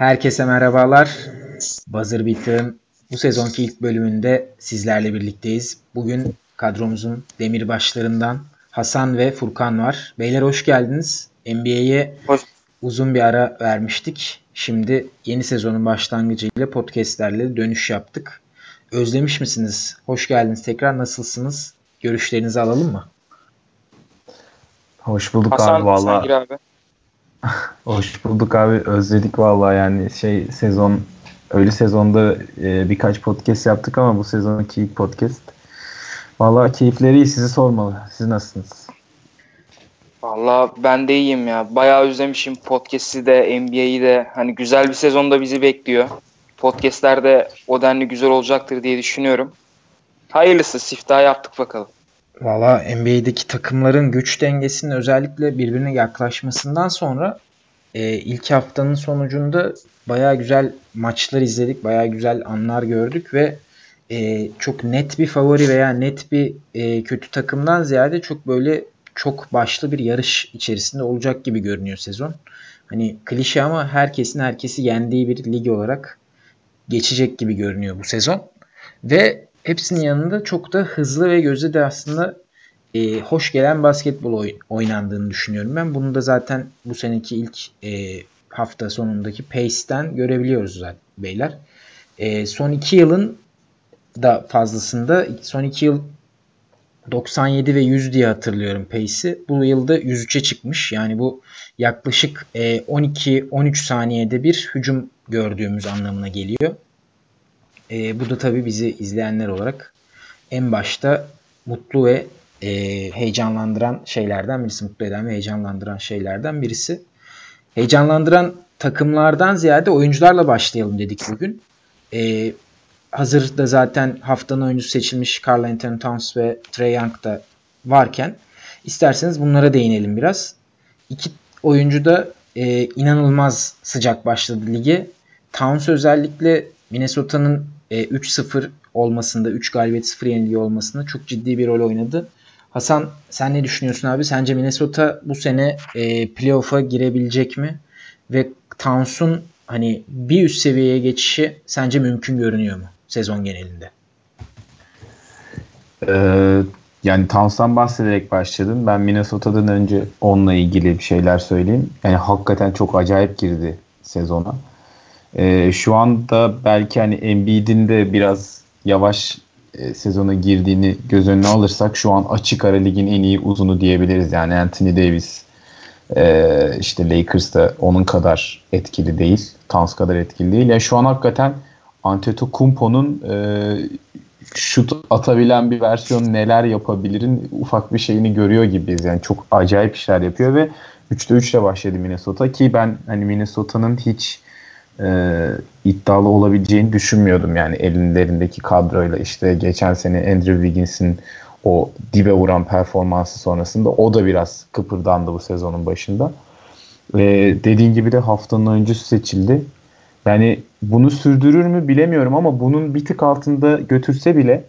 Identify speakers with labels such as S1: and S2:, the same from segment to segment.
S1: Herkese merhabalar. Buzzer Beater'ın bu sezonki ilk bölümünde sizlerle birlikteyiz. Bugün kadromuzun demirbaşlarından Hasan ve Furkan var. Beyler hoş geldiniz. NBA'ye uzun bir ara vermiştik. Şimdi yeni sezonun başlangıcıyla podcastlerle dönüş yaptık. Özlemiş misiniz? Hoş geldiniz tekrar. Nasılsınız? Görüşlerinizi alalım mı?
S2: Hoş bulduk Hasan, abi valla. Hoş bulduk abi. Özledik valla yani şey sezon öyle sezonda e, birkaç podcast yaptık ama bu sezonki ilk podcast. Valla keyifleri iyi sizi sormalı. Siz nasılsınız?
S3: Valla ben de iyiyim ya. Bayağı özlemişim podcast'i de NBA'yi de. Hani güzel bir sezonda bizi bekliyor. Podcast'ler de o denli güzel olacaktır diye düşünüyorum. Hayırlısı siftah yaptık bakalım.
S1: Valla NBA'deki takımların güç dengesinin özellikle birbirine yaklaşmasından sonra e, ilk haftanın sonucunda baya güzel maçlar izledik. Baya güzel anlar gördük ve e, çok net bir favori veya net bir e, kötü takımdan ziyade çok böyle çok başlı bir yarış içerisinde olacak gibi görünüyor sezon. Hani klişe ama herkesin herkesi yendiği bir lig olarak geçecek gibi görünüyor bu sezon. Ve hepsinin yanında çok da hızlı ve göze de aslında e, hoş gelen basketbol oy- oynandığını düşünüyorum ben. Bunu da zaten bu seneki ilk e, hafta sonundaki pace'ten görebiliyoruz zaten beyler. E, son iki yılın da fazlasında son iki yıl 97 ve 100 diye hatırlıyorum pace'i. Bu yılda 103'e çıkmış. Yani bu yaklaşık e, 12-13 saniyede bir hücum gördüğümüz anlamına geliyor. E, bu da tabii bizi izleyenler olarak en başta mutlu ve e, heyecanlandıran şeylerden birisi. Mutlu eden ve heyecanlandıran şeylerden birisi. Heyecanlandıran takımlardan ziyade oyuncularla başlayalım dedik bugün. E, hazırda zaten haftanın oyuncusu seçilmiş Carl Anthony Towns ve Trey Young da varken isterseniz bunlara değinelim biraz. İki oyuncu da e, inanılmaz sıcak başladı lige. Towns özellikle Minnesota'nın e, 3-0 olmasında, 3 galibiyet 0 yenilgi olmasında çok ciddi bir rol oynadı. Hasan sen ne düşünüyorsun abi? Sence Minnesota bu sene e, playoff'a girebilecek mi? Ve Towns'un hani bir üst seviyeye geçişi sence mümkün görünüyor mu sezon genelinde?
S2: Ee, yani Towns'tan bahsederek başladım. Ben Minnesota'dan önce onunla ilgili bir şeyler söyleyeyim. Yani hakikaten çok acayip girdi sezona. Ee, şu anda belki hani Embiid'in de biraz yavaş e, sezona girdiğini göz önüne alırsak şu an açık ara ligin en iyi uzunu diyebiliriz. Yani Anthony Davis e, işte Lakers da onun kadar etkili değil. Towns kadar etkili değil. Yani şu an hakikaten Antetokounmpo'nun e, şut atabilen bir versiyon neler yapabilirin ufak bir şeyini görüyor gibiyiz. Yani çok acayip işler yapıyor ve 3'te 3 ile başladı Minnesota ki ben hani Minnesota'nın hiç e, iddialı olabileceğini düşünmüyordum yani ellerindeki kadroyla işte geçen sene Andrew Wiggins'in o dibe vuran performansı sonrasında o da biraz kıpırdandı bu sezonun başında. E, dediğin gibi de haftanın oyuncusu seçildi. Yani bunu sürdürür mü bilemiyorum ama bunun bir tık altında götürse bile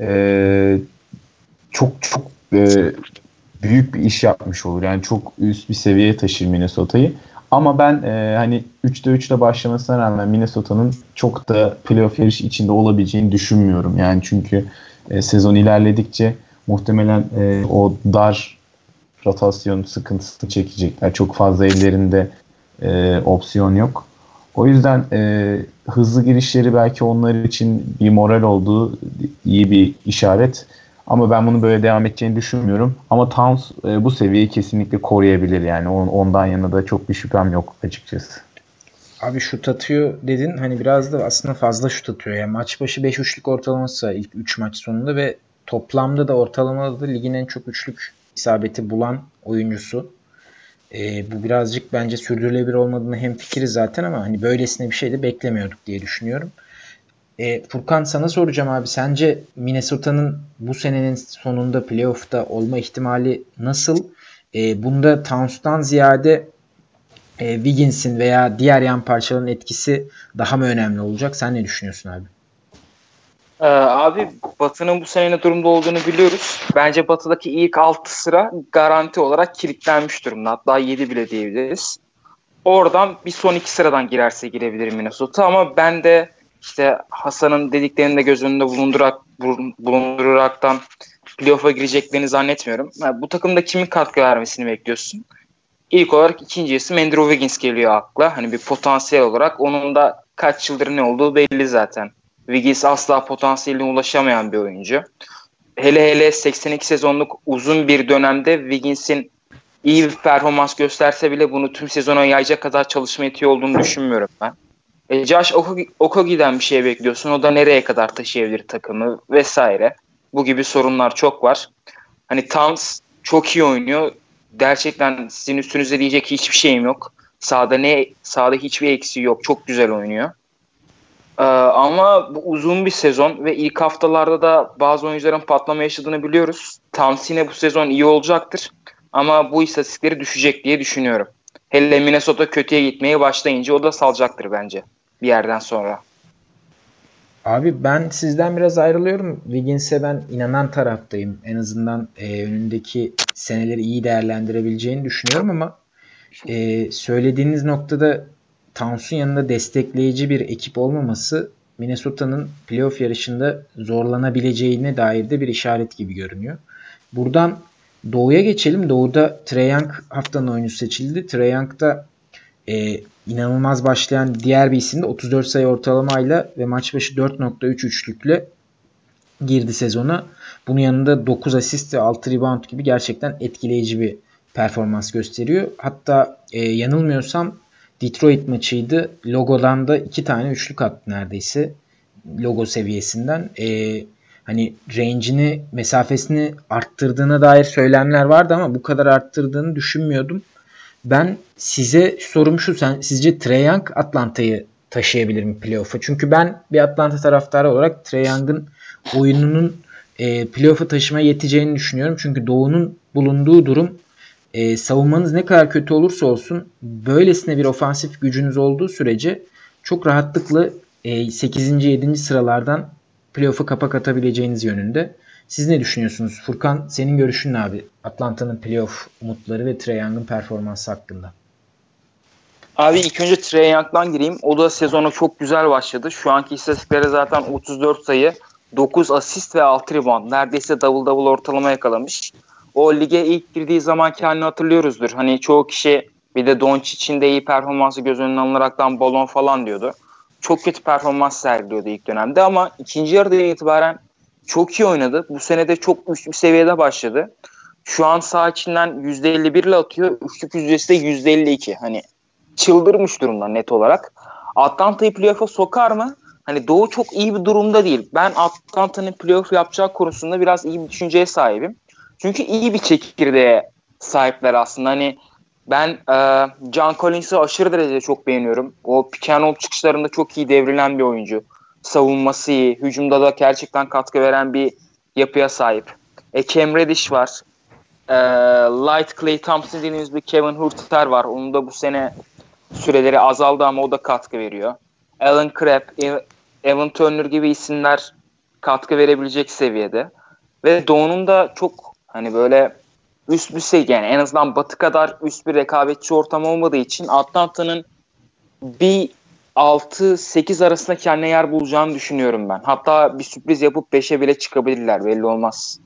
S2: e, çok çok e, büyük bir iş yapmış olur. Yani çok üst bir seviyeye taşır Minnesota'yı. Ama ben e, hani 3'te 3 ile başlamasına rağmen Minnesota'nın çok da playoff yarış içinde olabileceğini düşünmüyorum. Yani çünkü e, sezon ilerledikçe muhtemelen e, o dar rotasyon sıkıntısını çekecekler. Çok fazla ellerinde e, opsiyon yok. O yüzden e, hızlı girişleri belki onlar için bir moral olduğu iyi bir işaret. Ama ben bunu böyle devam edeceğini düşünmüyorum. Ama Towns e, bu seviyeyi kesinlikle koruyabilir yani. On, ondan yana da çok bir şüphem yok açıkçası.
S1: Abi şut atıyor dedin. Hani biraz da aslında fazla şut atıyor. Yani maç başı 5 üçlük ortalaması ilk 3 maç sonunda ve toplamda da ortalamada da ligin en çok üçlük isabeti bulan oyuncusu. E, bu birazcık bence sürdürülebilir olmadığını hem fikri zaten ama hani böylesine bir şey de beklemiyorduk diye düşünüyorum. E, Furkan sana soracağım abi. Sence Minnesota'nın bu senenin sonunda playoff'ta olma ihtimali nasıl? E, bunda Towns'tan ziyade e, Wiggins'in veya diğer yan parçaların etkisi daha mı önemli olacak? Sen ne düşünüyorsun abi?
S3: Ee, abi Batı'nın bu sene ne durumda olduğunu biliyoruz. Bence Batı'daki ilk 6 sıra garanti olarak kilitlenmiş durumda. Hatta 7 bile diyebiliriz. Oradan bir son iki sıradan girerse girebilir Minnesota ama ben de işte Hasan'ın dediklerini de göz önünde bulundurak, bulunduraraktan playoff'a gireceklerini zannetmiyorum. Yani bu takımda kimin katkı vermesini bekliyorsun? İlk olarak ikinci isim Andrew Wiggins geliyor akla. Hani bir potansiyel olarak. Onun da kaç yıldır ne olduğu belli zaten. Wiggins asla potansiyeline ulaşamayan bir oyuncu. Hele hele 82 sezonluk uzun bir dönemde Wiggins'in iyi bir performans gösterse bile bunu tüm sezona yayacak kadar çalışma yetiyor olduğunu düşünmüyorum ben. E, Josh Okogi'den bir şey bekliyorsun. O da nereye kadar taşıyabilir takımı vesaire. Bu gibi sorunlar çok var. Hani Towns çok iyi oynuyor. Gerçekten sizin üstünüzde diyecek hiçbir şeyim yok. Sağda ne sağda hiçbir eksiği yok. Çok güzel oynuyor. Ee, ama bu uzun bir sezon ve ilk haftalarda da bazı oyuncuların patlama yaşadığını biliyoruz. Towns yine bu sezon iyi olacaktır. Ama bu istatistikleri düşecek diye düşünüyorum. Hele Minnesota kötüye gitmeye başlayınca o da salacaktır bence bir yerden sonra.
S1: Abi ben sizden biraz ayrılıyorum. Wiggins'e ben inanan taraftayım. En azından e, önündeki seneleri iyi değerlendirebileceğini düşünüyorum ama e, söylediğiniz noktada Towns'un yanında destekleyici bir ekip olmaması Minnesota'nın playoff yarışında zorlanabileceğine dair de bir işaret gibi görünüyor. Buradan Doğu'ya geçelim. Doğu'da Trae Young haftanın oyuncusu seçildi. Trae Young da e, inanılmaz başlayan diğer bir isim de 34 sayı ortalamayla ve maç başı 4.3 üçlükle girdi sezona. Bunun yanında 9 asist ve 6 rebound gibi gerçekten etkileyici bir performans gösteriyor. Hatta e, yanılmıyorsam Detroit maçıydı. Logodan da iki tane üçlük attı neredeyse. Logo seviyesinden. E, hani range'ini, mesafesini arttırdığına dair söylemler vardı ama bu kadar arttırdığını düşünmüyordum. Ben size sorum şu. Sen, sizce Trae Young Atlanta'yı taşıyabilir mi playoff'a? Çünkü ben bir Atlanta taraftarı olarak Trae Young'ın oyununun e, playoff'a taşıma yeteceğini düşünüyorum. Çünkü Doğu'nun bulunduğu durum e, savunmanız ne kadar kötü olursa olsun böylesine bir ofansif gücünüz olduğu sürece çok rahatlıkla e, 8. 7. sıralardan playoff'a kapak atabileceğiniz yönünde. Siz ne düşünüyorsunuz? Furkan senin görüşün ne abi? Atlanta'nın playoff umutları ve Trae Young'ın performansı hakkında.
S3: Abi ilk önce Trae Young'dan gireyim. O da sezona çok güzel başladı. Şu anki istatistiklere zaten 34 sayı, 9 asist ve 6 rebound. Neredeyse double double ortalama yakalamış. O lige ilk girdiği zaman kendini hatırlıyoruzdur. Hani çoğu kişi bir de Doncic'in de iyi performansı göz önüne alınaraktan balon falan diyordu. Çok kötü performans sergiliyordu ilk dönemde ama ikinci yarıda itibaren çok iyi oynadı. Bu sene de çok üst bir seviyede başladı. Şu an sağ içinden %51 ile atıyor. Üçlük yüzdesi de %52. Hani çıldırmış durumda net olarak. Atlanta'yı playoff'a sokar mı? Hani Doğu çok iyi bir durumda değil. Ben Atlanta'nın playoff yapacağı konusunda biraz iyi bir düşünceye sahibim. Çünkü iyi bir çekirdeğe sahipler aslında. Hani ben e, John Collins'i aşırı derecede çok beğeniyorum. O pick and çıkışlarında çok iyi devrilen bir oyuncu savunması iyi. Hücumda da gerçekten katkı veren bir yapıya sahip. E, Cam Reddish var. E, Light Clay Thompson dediğimiz bir Kevin Hurter var. Onun da bu sene süreleri azaldı ama o da katkı veriyor. Alan Crabb, Evan Turner gibi isimler katkı verebilecek seviyede. Ve Doğu'nun da çok hani böyle üst bir şey yani en azından Batı kadar üst bir rekabetçi ortam olmadığı için Atlanta'nın bir 6-8 arasında kendine yer bulacağını düşünüyorum ben. Hatta bir sürpriz yapıp 5'e bile çıkabilirler belli olmaz.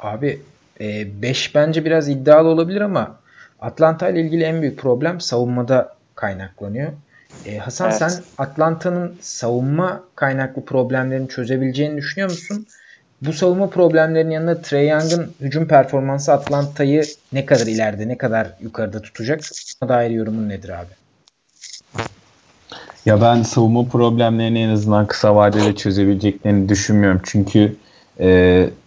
S1: Abi 5 e, bence biraz iddialı olabilir ama Atlanta ile ilgili en büyük problem savunmada kaynaklanıyor. E, Hasan evet. sen Atlanta'nın savunma kaynaklı problemlerini çözebileceğini düşünüyor musun? Bu savunma problemlerinin yanında Trey Young'ın hücum performansı Atlanta'yı ne kadar ileride, ne kadar yukarıda tutacak? Buna dair yorumun nedir abi?
S2: Ya ben savunma problemlerini en azından kısa vadede çözebileceklerini düşünmüyorum. Çünkü e,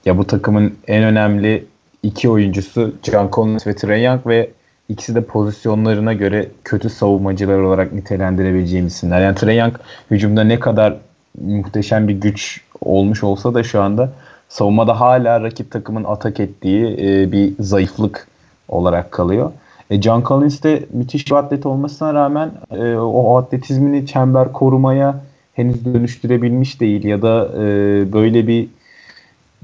S2: ya bu takımın en önemli iki oyuncusu John Collins ve Trey Young ve ikisi de pozisyonlarına göre kötü savunmacılar olarak nitelendirebileceğim isimler. Yani Trey Young hücumda ne kadar muhteşem bir güç olmuş olsa da şu anda savunmada hala rakip takımın atak ettiği e, bir zayıflık olarak kalıyor. E, John Collins de müthiş bir atlet olmasına rağmen e, o atletizmini çember korumaya henüz dönüştürebilmiş değil ya da e, böyle bir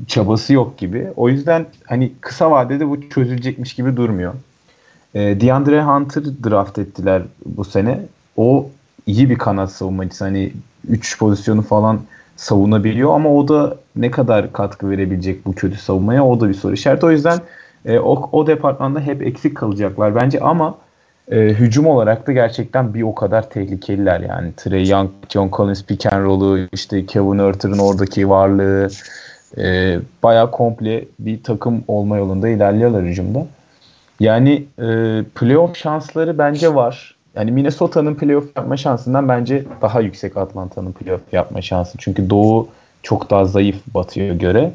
S2: çabası yok gibi. O yüzden hani kısa vadede bu çözülecekmiş gibi durmuyor. E, DeAndre Hunter draft ettiler bu sene. O iyi bir kanat savunmacısı. Hani 3 pozisyonu falan savunabiliyor ama o da ne kadar katkı verebilecek bu kötü savunmaya o da bir soru işareti. O yüzden e, o, o departmanda hep eksik kalacaklar bence ama e, hücum olarak da gerçekten bir o kadar tehlikeliler yani. Trey Young, John Collins pick and roll'u, işte Kevin Herter'ın oradaki varlığı e, bayağı komple bir takım olma yolunda ilerliyorlar hücumda. Yani e, playoff şansları bence var. Yani Minnesota'nın playoff yapma şansından bence daha yüksek Atlanta'nın playoff yapma şansı. Çünkü Doğu çok daha zayıf Batı'ya göre.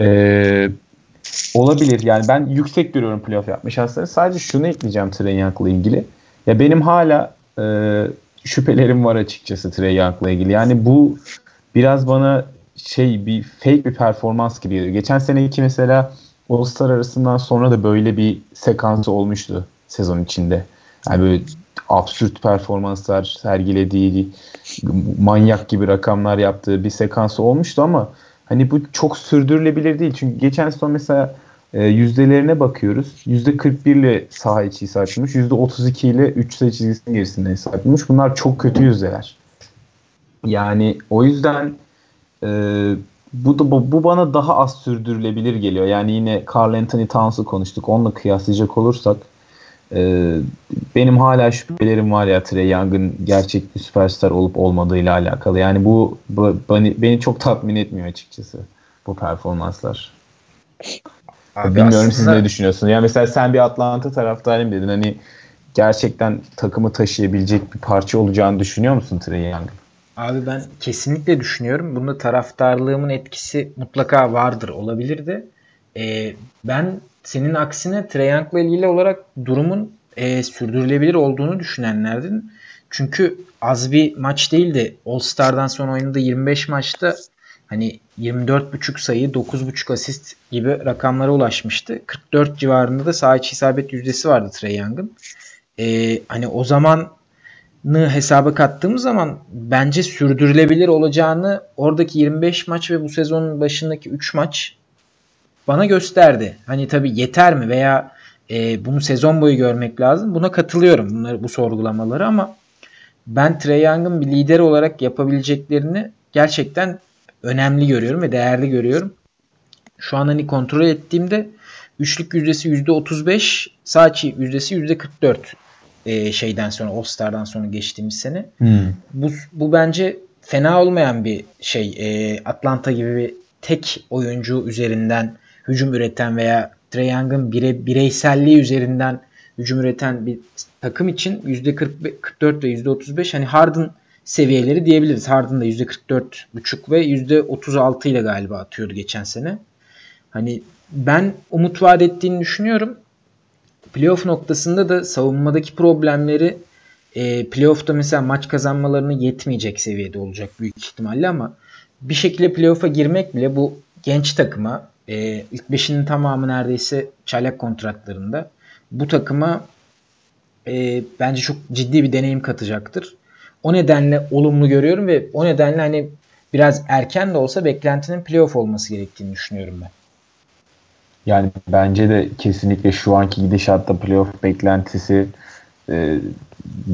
S2: Ee, olabilir. Yani ben yüksek görüyorum playoff yapma şanslarını. Sadece şunu ekleyeceğim Trey Young'la ilgili. Ya benim hala e, şüphelerim var açıkçası Trey Young'la ilgili. Yani bu biraz bana şey bir fake bir performans gibi geliyor. Geçen seneki mesela All-Star arasından sonra da böyle bir sekans olmuştu sezon içinde. Yani böyle absürt performanslar sergilediği, manyak gibi rakamlar yaptığı bir sekans olmuştu ama hani bu çok sürdürülebilir değil. Çünkü geçen sezon mesela e, yüzdelerine bakıyoruz. Yüzde 41 ile saha içi isabetlemiş. Yüzde 32 ile 3 sayı çizgisinin gerisinde isabetlemiş. Bunlar çok kötü yüzdeler. Yani o yüzden e, bu, da, bu bana daha az sürdürülebilir geliyor. Yani yine Carl Anthony Towns'u konuştuk. Onunla kıyaslayacak olursak ee, benim hala şüphelerim var ya Trey Young'ın gerçek bir süperstar olup olmadığıyla alakalı. Yani bu, bu beni, beni çok tatmin etmiyor açıkçası bu performanslar. Abi Bilmiyorum aslında... siz ne düşünüyorsunuz? Yani mesela sen bir Atlanta taraftarıyım dedin. Hani gerçekten takımı taşıyabilecek bir parça olacağını düşünüyor musun Trey Young'ın?
S1: Abi ben kesinlikle düşünüyorum. Bunda taraftarlığımın etkisi mutlaka vardır, olabilir de. Ee, ben senin aksine Trey ilgili olarak durumun e, sürdürülebilir olduğunu düşünenlerden. Çünkü az bir maç değildi. All Star'dan sonra oynadığı 25 maçta hani 24.5 sayı, 9.5 asist gibi rakamlara ulaşmıştı. 44 civarında da saha içi isabet yüzdesi vardı Trey Young'ın. Ee, hani o zamanı hesaba kattığımız zaman bence sürdürülebilir olacağını oradaki 25 maç ve bu sezonun başındaki 3 maç bana gösterdi. Hani tabii yeter mi veya e, bunu sezon boyu görmek lazım. Buna katılıyorum bunları bu sorgulamaları ama ben Trey Young'ın bir lider olarak yapabileceklerini gerçekten önemli görüyorum ve değerli görüyorum. Şu an hani kontrol ettiğimde üçlük yüzdesi %35, sağ içi yüzdesi %44 e, şeyden sonra All Star'dan sonra geçtiğimiz sene. Hmm. Bu, bu bence fena olmayan bir şey. E, Atlanta gibi bir tek oyuncu üzerinden hücum üreten veya Trae Young'ın bire, bireyselliği üzerinden hücum üreten bir takım için %44 ve %35 hani Harden seviyeleri diyebiliriz. Harden da %44,5 ve %36 ile galiba atıyordu geçen sene. Hani ben umut vaat ettiğini düşünüyorum. Playoff noktasında da savunmadaki problemleri e, playoff'ta mesela maç kazanmalarını yetmeyecek seviyede olacak büyük ihtimalle ama bir şekilde playoff'a girmek bile bu genç takıma e, ilk beşinin tamamı neredeyse çaylak kontratlarında. Bu takıma e, bence çok ciddi bir deneyim katacaktır. O nedenle olumlu görüyorum ve o nedenle hani biraz erken de olsa beklentinin playoff olması gerektiğini düşünüyorum ben.
S2: Yani bence de kesinlikle şu anki gidişatta playoff beklentisi e,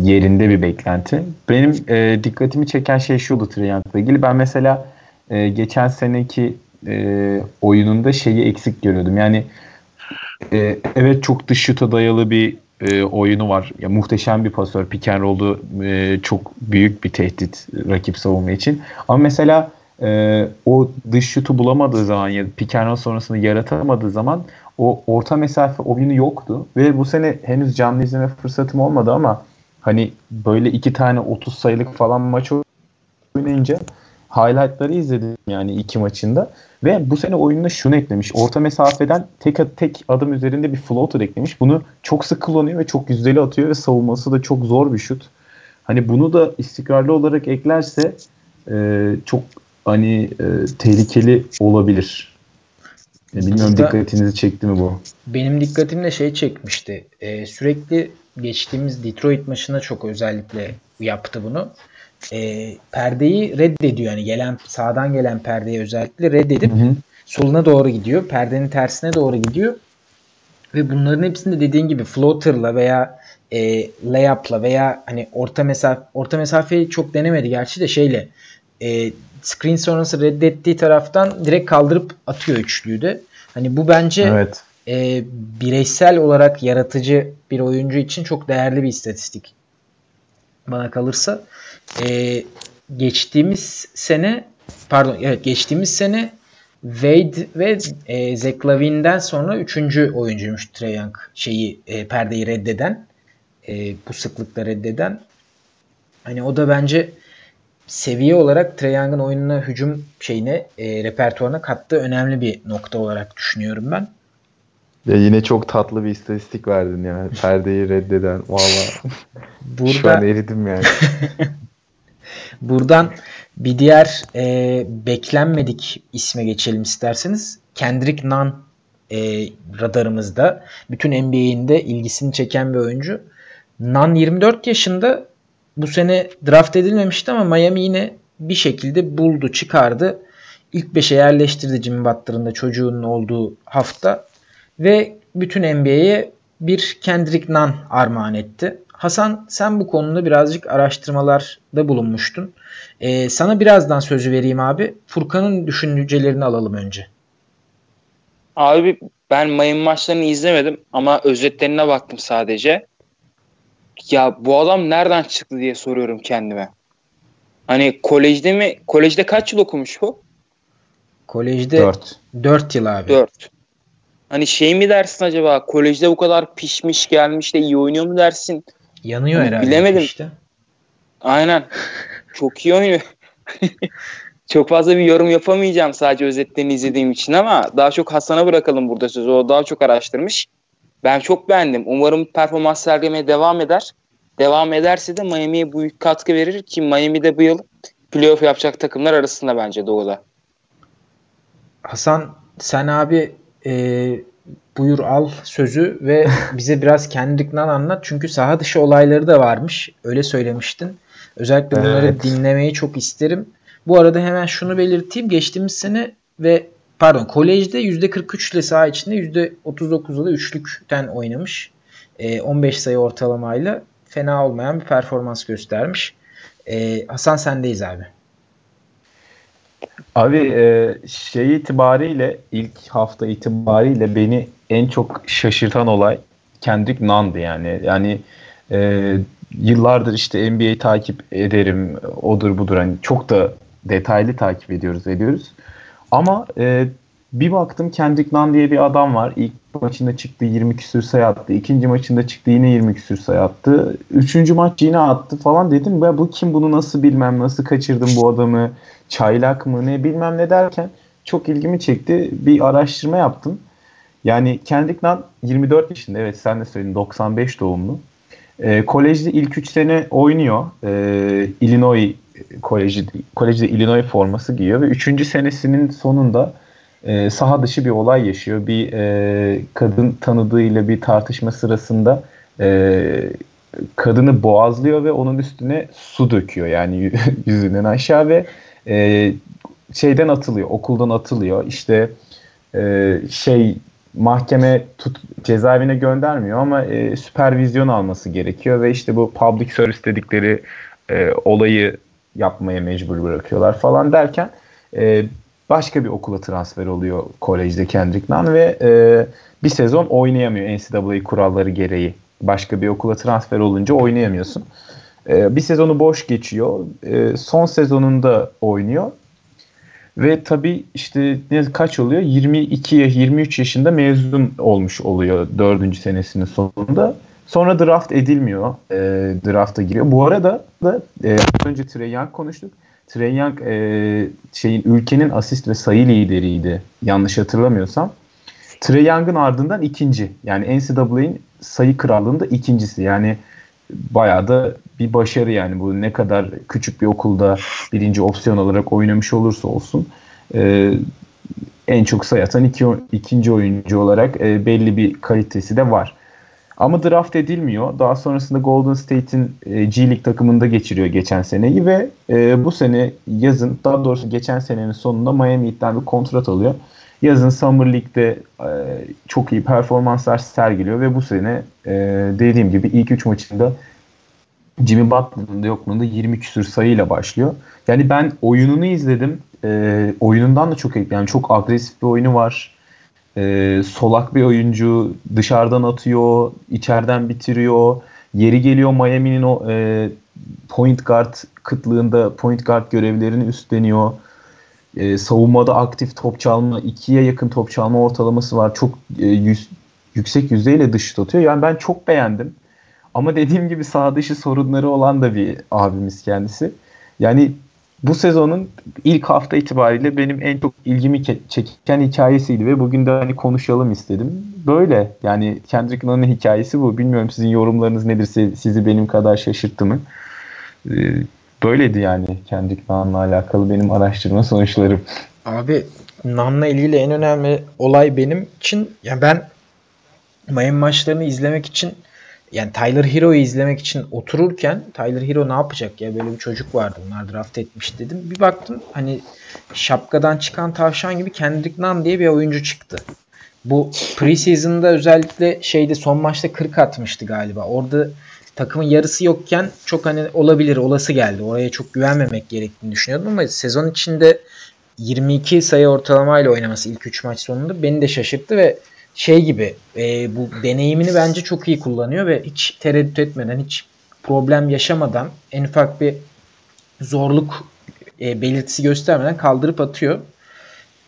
S2: yerinde bir beklenti. Benim e, dikkatimi çeken şey şuydu Triant'la ilgili. Ben mesela e, geçen seneki e, oyununda şeyi eksik görüyordum. Yani e, evet çok dış şuta dayalı bir e, oyunu var. Ya muhteşem bir pasör. Pick and roll'u e, çok büyük bir tehdit rakip savunma için. Ama mesela e, o dış şutu bulamadığı zaman ya pick and roll sonrasında yaratamadığı zaman o orta mesafe oyunu yoktu. Ve bu sene henüz canlı izleme fırsatım olmadı ama hani böyle iki tane 30 sayılık falan maç oynayınca highlightları izledim yani iki maçında. Ve bu sene oyununa şunu eklemiş. Orta mesafeden tek tek adım üzerinde bir floater eklemiş. Bunu çok sık kullanıyor ve çok yüzdeli atıyor ve savunması da çok zor bir şut. Hani bunu da istikrarlı olarak eklerse e, çok hani e, tehlikeli olabilir. E, bilmiyorum Burada, dikkatinizi çekti mi bu?
S1: Benim dikkatimde şey çekmişti. E, sürekli geçtiğimiz Detroit maçına çok özellikle yaptı bunu e, perdeyi reddediyor. Yani gelen sağdan gelen perdeyi özellikle reddedip hı hı. soluna doğru gidiyor. Perdenin tersine doğru gidiyor. Ve bunların hepsinde dediğin gibi floater'la veya e, layup'la veya hani orta mesafe orta mesafeyi çok denemedi gerçi de şeyle e, screen sonrası reddettiği taraftan direkt kaldırıp atıyor üçlüyü de. Hani bu bence
S2: Evet.
S1: e, bireysel olarak yaratıcı bir oyuncu için çok değerli bir istatistik. Bana kalırsa. E, geçtiğimiz sene pardon evet geçtiğimiz sene Wade ve e, Zach Lavine'den sonra üçüncü oyuncuymuş Trae Young şeyi e, perdeyi reddeden e, bu sıklıkla reddeden. Hani o da bence seviye olarak Trae Young'ın oyununa hücum şeyine e, repertuarına kattığı önemli bir nokta olarak düşünüyorum ben.
S4: Ya yine çok tatlı bir istatistik verdin ya. Perdeyi reddeden. Valla
S1: Burada
S4: şu an eridim yani.
S1: Buradan bir diğer e, beklenmedik isme geçelim isterseniz. Kendrick Nunn e, radarımızda. Bütün NBA'in de ilgisini çeken bir oyuncu. Nunn 24 yaşında bu sene draft edilmemişti ama Miami yine bir şekilde buldu, çıkardı. İlk 5'e yerleştirdi Jimmy Butler'ın da çocuğunun olduğu hafta. Ve bütün NBA'ye bir Kendrick Nunn armağan etti. Hasan sen bu konuda birazcık araştırmalarda bulunmuştun. Ee, sana birazdan sözü vereyim abi. Furkan'ın düşüncelerini alalım önce.
S3: Abi ben Miami maçlarını izlemedim ama özetlerine baktım sadece. Ya bu adam nereden çıktı diye soruyorum kendime. Hani kolejde mi? Kolejde kaç yıl okumuş bu?
S1: Kolejde
S2: 4.
S1: 4 yıl abi.
S3: 4. Hani şey mi dersin acaba? Kolejde bu kadar pişmiş gelmiş de iyi oynuyor mu dersin?
S1: Yanıyor
S3: Hani
S1: herhalde.
S3: bilemedim.
S1: Işte.
S3: Aynen. Çok iyi oynuyor. çok fazla bir yorum yapamayacağım sadece özetlerini izlediğim için ama daha çok Hasan'a bırakalım burada sözü. O daha çok araştırmış. Ben çok beğendim. Umarım performans sergilemeye devam eder. Devam ederse de Miami'ye büyük katkı verir ki Miami'de bu yıl playoff yapacak takımlar arasında bence Doğu'da.
S1: Hasan sen abi e, buyur al sözü ve bize biraz kendinden anlat. Çünkü saha dışı olayları da varmış. Öyle söylemiştin. Özellikle bunları
S4: Evet.
S1: dinlemeyi çok isterim. Bu arada hemen şunu belirteyim. Geçtiğimiz sene ve pardon kolejde %43 ile saha içinde %39'da da üçlükten oynamış. E, 15 sayı ortalamayla fena olmayan bir performans göstermiş. E, Hasan sendeyiz abi.
S2: Abi e, şey itibariyle ilk hafta itibariyle beni en çok şaşırtan olay Kendrick Nunn'dı yani. Yani e, yıllardır işte NBA takip ederim odur budur hani çok da detaylı takip ediyoruz ediyoruz. Ama e, bir baktım Kendrick Nunn diye bir adam var. İlk maçında çıktı 20 küsür sayı attı. İkinci maçında çıktı yine 20 küsür sayı attı. Üçüncü maç yine attı falan dedim. Ya bu kim bunu nasıl bilmem nasıl kaçırdım bu adamı çaylak mı ne bilmem ne derken çok ilgimi çekti. Bir araştırma yaptım. Yani Kendrick Nunn 24 yaşında evet sen de söyledin 95 doğumlu. E, kolejde ilk 3 sene oynuyor. E, Illinois koleji, kolejde Illinois forması giyiyor ve 3. senesinin sonunda e, saha dışı bir olay yaşıyor. Bir e, kadın tanıdığıyla bir tartışma sırasında e, kadını boğazlıyor ve onun üstüne su döküyor yani yüzünden aşağı ve e, şeyden atılıyor, okuldan atılıyor. İşte e, şey mahkeme tut, cezaevine göndermiyor ama e, süpervizyon alması gerekiyor ve işte bu public service dedikleri e, olayı yapmaya mecbur bırakıyorlar falan derken e, başka bir okula transfer oluyor kolejde Kendrick Nunn ve e, bir sezon oynayamıyor NCAA kuralları gereği. Başka bir okula transfer olunca oynayamıyorsun. E, bir sezonu boş geçiyor. E, son sezonunda oynuyor. Ve tabii işte ne kaç oluyor? 22 23 yaşında mezun olmuş oluyor 4. senesinin sonunda. Sonra draft edilmiyor. E, drafta giriyor. Bu arada da e, önce Trey Young konuştuk. Trey Young e, şeyin ülkenin asist ve sayı lideriydi. Yanlış hatırlamıyorsam. Trey Young'ın ardından ikinci. Yani NCAA'nin sayı krallığında ikincisi. Yani bayağı da bir başarı yani bu ne kadar küçük bir okulda birinci opsiyon olarak oynamış olursa olsun e, en çok sayı atan iki, ikinci oyuncu olarak e, belli bir kalitesi de var. Ama draft edilmiyor. Daha sonrasında Golden State'in e, G League takımında geçiriyor geçen seneyi ve e, bu sene yazın daha doğrusu geçen senenin sonunda Miami Heat'ten bir kontrat alıyor. yazın Summer League'de e, çok iyi performanslar sergiliyor ve bu sene dediğim gibi ilk 3 maçında Jimmy Butler'ın da yokluğunda 20 küsür sayıyla başlıyor. Yani ben oyununu izledim. Oyunundan da çok yani çok agresif bir oyunu var. E, solak bir oyuncu. Dışarıdan atıyor, içeriden bitiriyor. Yeri geliyor Miami'nin o e, point guard kıtlığında point guard görevlerini üstleniyor. E, savunmada aktif top çalma, ikiye yakın top çalma ortalaması var. Çok e, yüz, yüksek yüzdeyle dış atıyor. Yani ben çok beğendim. Ama dediğim gibi sağ dışı sorunları olan da bir abimiz kendisi. Yani bu sezonun ilk hafta itibariyle benim en çok ilgimi çeken hikayesiydi ve bugün de hani konuşalım istedim. Böyle yani Kendrick Nunn'ın hikayesi bu. Bilmiyorum sizin yorumlarınız nedir? Sizi benim kadar şaşırttı mı? Ee, böyleydi yani Kendrick Nunn'la alakalı benim araştırma sonuçlarım.
S1: Abi Nunn'la ilgili en önemli olay benim için ya ben Miami maçlarını izlemek için yani Tyler Hero'yu izlemek için otururken Tyler Hero ne yapacak ya böyle bir çocuk vardı onlar draft etmiş dedim. Bir baktım hani şapkadan çıkan tavşan gibi Kendrick Nunn diye bir oyuncu çıktı. Bu preseason'da özellikle şeyde son maçta 40 atmıştı galiba. Orada takımın yarısı yokken çok hani olabilir olası geldi. Oraya çok güvenmemek gerektiğini düşünüyordum ama sezon içinde 22 sayı ortalamayla oynaması ilk 3 maç sonunda beni de şaşırttı ve şey gibi e, bu deneyimini bence çok iyi kullanıyor ve hiç tereddüt etmeden hiç problem yaşamadan en ufak bir zorluk e, belirtisi göstermeden kaldırıp atıyor.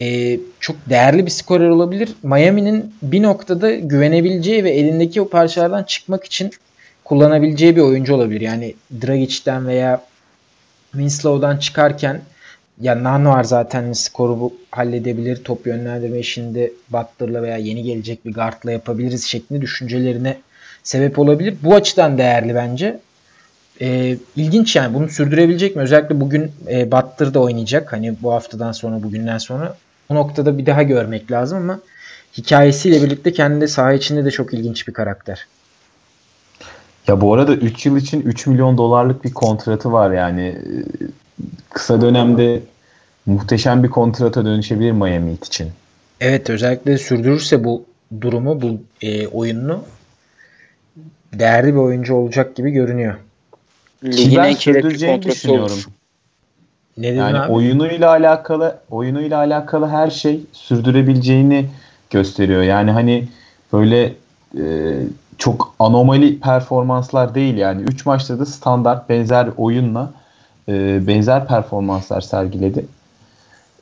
S1: E, çok değerli bir skorer olabilir. Miami'nin bir noktada güvenebileceği ve elindeki o parçalardan çıkmak için kullanabileceği bir oyuncu olabilir. Yani Dragic'ten veya Winslow'dan çıkarken ya Nano var zaten skoru bu halledebilir. Top yönlendirme işinde Butler'la veya yeni gelecek bir guard'la yapabiliriz şeklinde düşüncelerine sebep olabilir. Bu açıdan değerli bence. E, ilginç yani bunu sürdürebilecek mi? Özellikle bugün e, Butler oynayacak. Hani bu haftadan sonra bugünden sonra. Bu noktada bir daha görmek lazım ama hikayesiyle birlikte kendi saha içinde de çok ilginç bir karakter.
S2: Ya bu arada 3 yıl için 3 milyon dolarlık bir kontratı var yani kısa dönemde muhteşem bir kontrata dönüşebilir Miami Heat için.
S1: Evet özellikle sürdürürse bu durumu bu e, oyununu değerli bir oyuncu olacak gibi görünüyor.
S2: Ligin en sürdüreceğini düşünüyorum. Ne yani abi? oyunuyla alakalı oyunuyla alakalı her şey sürdürebileceğini gösteriyor. Yani hani böyle e, çok anomali performanslar değil yani 3 maçta da standart benzer oyunla e, benzer performanslar sergiledi.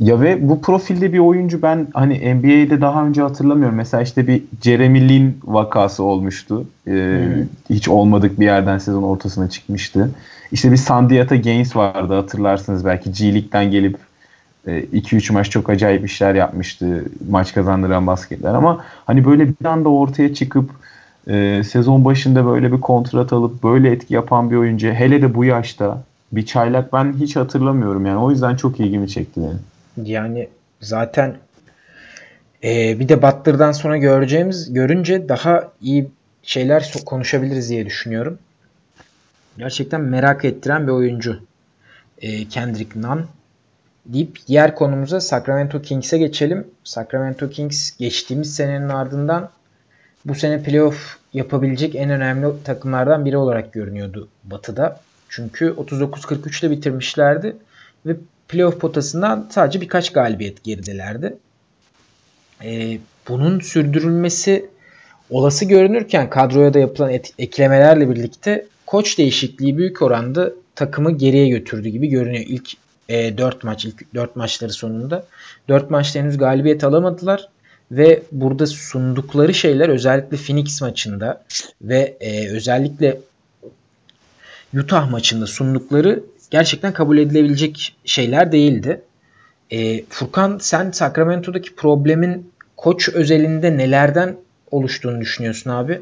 S2: Ya ve bu profilde bir oyuncu ben hani NBA'de daha önce hatırlamıyorum. Mesela işte bir Jeremy Lin vakası olmuştu. Ee, hmm. Hiç olmadık bir yerden sezon ortasına çıkmıştı. İşte bir Sandiata Gaines vardı hatırlarsınız belki G League'den gelip 2-3 e, maç çok acayip işler yapmıştı. Maç kazandıran basketler ama hani böyle bir anda ortaya çıkıp e, sezon başında böyle bir kontrat alıp böyle etki yapan bir oyuncu hele de bu yaşta bir çaylak ben hiç hatırlamıyorum yani. O yüzden çok ilgimi çekti
S1: yani. Yani zaten e, bir de Butler'dan sonra göreceğimiz görünce daha iyi şeyler konuşabiliriz diye düşünüyorum. Gerçekten merak ettiren bir oyuncu. E, Kendrick Nunn deyip diğer konumuza Sacramento Kings'e geçelim. Sacramento Kings geçtiğimiz senenin ardından bu sene playoff yapabilecek en önemli takımlardan biri olarak görünüyordu Batı'da. Çünkü 39-43 ile bitirmişlerdi ve playoff potasından sadece birkaç galibiyet geridelerdi. Ee, bunun sürdürülmesi olası görünürken kadroya da yapılan et, eklemelerle birlikte koç değişikliği büyük oranda takımı geriye götürdü gibi görünüyor. İlk e, 4 maç, ilk 4 maçları sonunda. 4 maçta henüz galibiyet alamadılar ve burada sundukları şeyler özellikle Phoenix maçında ve e, özellikle Utah maçında sundukları gerçekten kabul edilebilecek şeyler değildi. E, Furkan sen Sacramento'daki problemin koç özelinde nelerden oluştuğunu düşünüyorsun abi?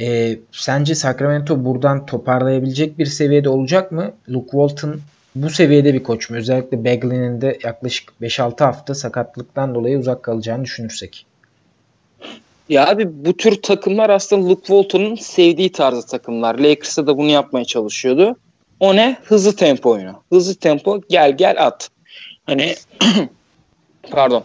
S1: E, sence Sacramento buradan toparlayabilecek bir seviyede olacak mı? Luke Walton bu seviyede bir koç mu? Özellikle Bagley'nin de yaklaşık 5-6 hafta sakatlıktan dolayı uzak kalacağını düşünürsek.
S3: Ya abi bu tür takımlar aslında Luke Walton'un sevdiği tarzı takımlar. Lakers'ta da bunu yapmaya çalışıyordu. O ne? Hızlı tempo oyunu. Hızlı tempo gel gel at. Hani pardon.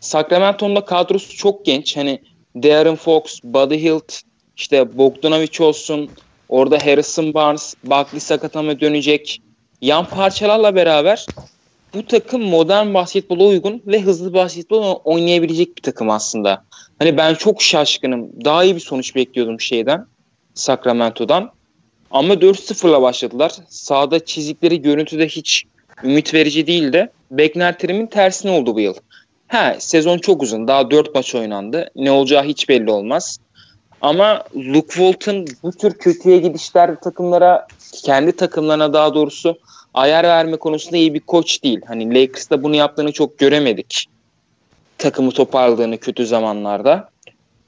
S3: Sacramento'nun kadrosu çok genç. Hani Darren Fox, Buddy Hield, işte Bogdanovic olsun, orada Harrison Barnes, Buckley sakatama dönecek. Yan parçalarla beraber bu takım modern basketbola uygun ve hızlı basketbol oynayabilecek bir takım aslında. Hani ben çok şaşkınım. Daha iyi bir sonuç bekliyordum şeyden. Sacramento'dan. Ama 4-0'la başladılar. Sağda çizikleri görüntüde hiç ümit verici değildi. Beklentimin tersine oldu bu yıl. He, sezon çok uzun. Daha 4 maç oynandı. Ne olacağı hiç belli olmaz. Ama Luke Walton bu tür kötüye gidişler takımlara, kendi takımlarına daha doğrusu ayar verme konusunda iyi bir koç değil. Hani Lakers'ta bunu yaptığını çok göremedik. Takımı toparladığını kötü zamanlarda.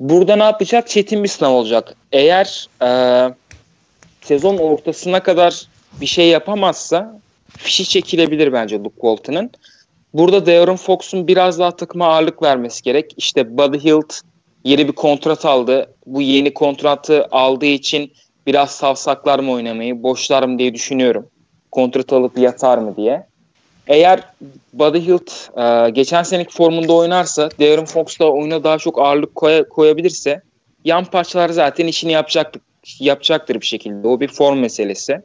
S3: Burada ne yapacak? Çetin bir sınav olacak. Eğer e, sezon ortasına kadar bir şey yapamazsa fişi çekilebilir bence Luke Walton'ın. Burada De'Aaron Fox'un biraz daha takıma ağırlık vermesi gerek. İşte Buddy Hield yeni bir kontrat aldı. Bu yeni kontratı aldığı için biraz savsaklar mı oynamayı, boşlar mı diye düşünüyorum. Kontrat alıp yatar mı diye. Eğer Buddy Hield e, geçen seneki formunda oynarsa, De'Aaron Fox da oyuna daha çok ağırlık koy, koyabilirse yan parçalar zaten işini yapacaktır, yapacaktır bir şekilde. O bir form meselesi.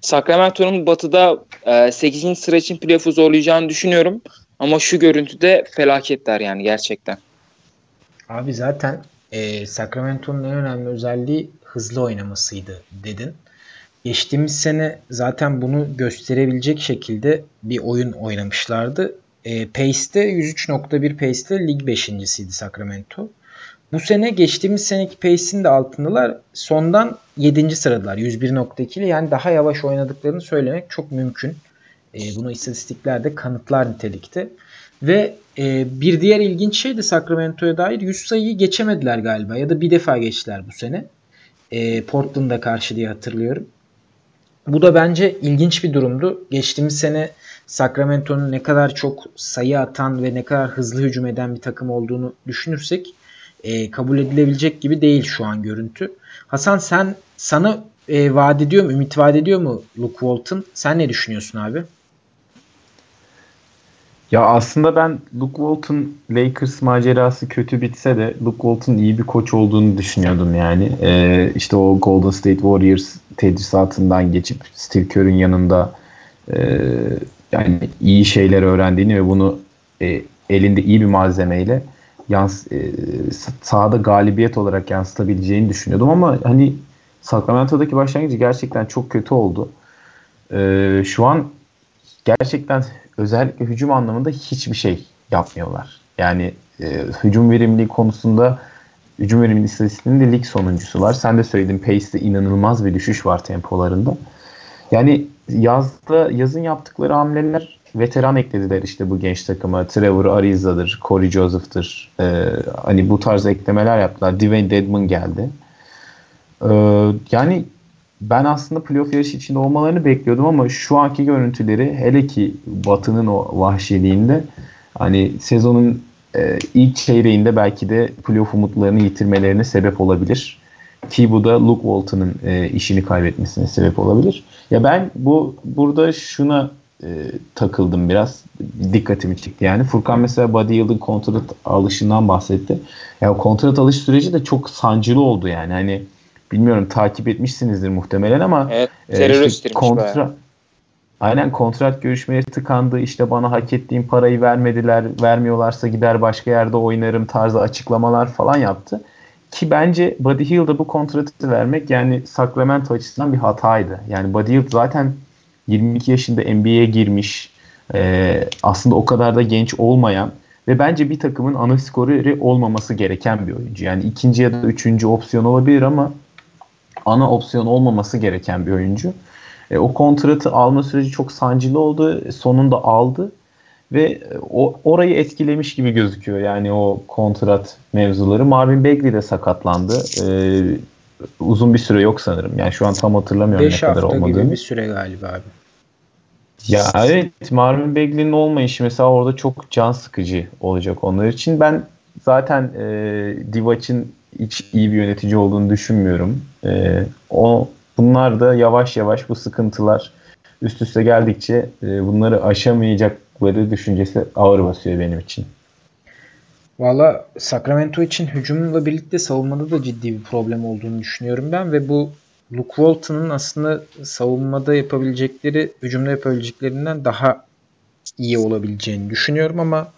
S3: Sacramento'nun batıda e, 8. sıra için playoff'u zorlayacağını düşünüyorum. Ama şu görüntüde felaketler yani gerçekten.
S1: Abi zaten e, Sacramento'nun en önemli özelliği hızlı oynamasıydı dedin. Geçtiğimiz sene zaten bunu gösterebilecek şekilde bir oyun oynamışlardı. E, Pace'de 103.1 Pace'de lig 5.siydi Sacramento. Bu sene geçtiğimiz seneki pace'in de altındalar. Sondan 7. sıradılar 101.2 ile yani daha yavaş oynadıklarını söylemek çok mümkün. E, bunu istatistiklerde kanıtlar nitelikte. Ve e, bir diğer ilginç şey de Sacramento'ya dair 100 sayıyı geçemediler galiba ya da bir defa geçtiler bu sene. E, Portland'a karşı diye hatırlıyorum. Bu da bence ilginç bir durumdu. Geçtiğimiz sene Sacramento'nun ne kadar çok sayı atan ve ne kadar hızlı hücum eden bir takım olduğunu düşünürsek e, kabul edilebilecek gibi değil şu an görüntü. Hasan sen sana e, vaat ediyor mu, ümit vaat ediyor mu Luke Walton? Sen ne düşünüyorsun abi?
S2: Ya aslında ben Luke Walton Lakers macerası kötü bitse de Luke Walton iyi bir koç olduğunu düşünüyordum yani. Ee, işte o Golden State Warriors tedrisatından geçip Steve Kerr'ün yanında e, yani iyi şeyler öğrendiğini ve bunu e, elinde iyi bir malzemeyle yans e, sahada galibiyet olarak yansıtabileceğini düşünüyordum ama hani Sacramento'daki başlangıcı gerçekten çok kötü oldu. E, şu an gerçekten özellikle hücum anlamında hiçbir şey yapmıyorlar. Yani e, hücum verimliliği konusunda hücum verimliliği istatistiğinde lig sonuncusular. Sen de söyledin Pace'de inanılmaz bir düşüş var tempolarında. Yani yazda yazın yaptıkları hamleler veteran eklediler işte bu genç takıma. Trevor Ariza'dır, Corey Joseph'tır. Ee, hani bu tarz eklemeler yaptılar. Dwayne Dedman geldi. Ee, yani ben aslında playoff yarışı içinde olmalarını bekliyordum ama şu anki görüntüleri hele ki Batı'nın o vahşiliğinde hani sezonun e, ilk çeyreğinde belki de playoff umutlarını yitirmelerine sebep olabilir. Ki bu da Luke Walton'ın e, işini kaybetmesine sebep olabilir. Ya ben bu burada şuna e, takıldım biraz. Dikkatimi çekti yani. Furkan mesela Buddy Yield'ın kontrat alışından bahsetti. Ya yani kontrat alış süreci de çok sancılı oldu yani. Hani bilmiyorum takip etmişsinizdir muhtemelen ama
S3: evet, e, işte kontra
S2: Aynen kontrat görüşmeleri tıkandı. İşte bana hak ettiğim parayı vermediler. Vermiyorlarsa gider başka yerde oynarım tarzı açıklamalar falan yaptı. Ki bence Buddy Hield'a bu kontratı vermek yani Sacramento açısından bir hataydı. Yani Buddy Hield zaten 22 yaşında NBA'ye girmiş. E, aslında o kadar da genç olmayan ve bence bir takımın ana skoreri olmaması gereken bir oyuncu. Yani ikinci ya da üçüncü opsiyon olabilir ama ana opsiyon olmaması gereken bir oyuncu. E, o kontratı alma süreci çok sancılı oldu. Sonunda aldı ve o orayı etkilemiş gibi gözüküyor. Yani o kontrat mevzuları. Marvin Bagley de sakatlandı. Ee, uzun bir süre yok sanırım. Yani şu an tam hatırlamıyorum ne kadar olmadığını. 5 hafta gibi
S1: bir süre galiba abi.
S2: Ya evet Marvin Bagley'nin olmayışı mesela orada çok can sıkıcı olacak onlar için. Ben zaten e, Divac'ın hiç iyi bir yönetici olduğunu düşünmüyorum. E, o bunlar da yavaş yavaş bu sıkıntılar üst üste geldikçe e, bunları aşamayacakları düşüncesi ağır basıyor benim için.
S1: Valla Sacramento için hücumla birlikte savunmada da ciddi bir problem olduğunu düşünüyorum ben ve bu Luke Walton'un aslında savunmada yapabilecekleri, hücumda yapabileceklerinden daha iyi olabileceğini düşünüyorum ama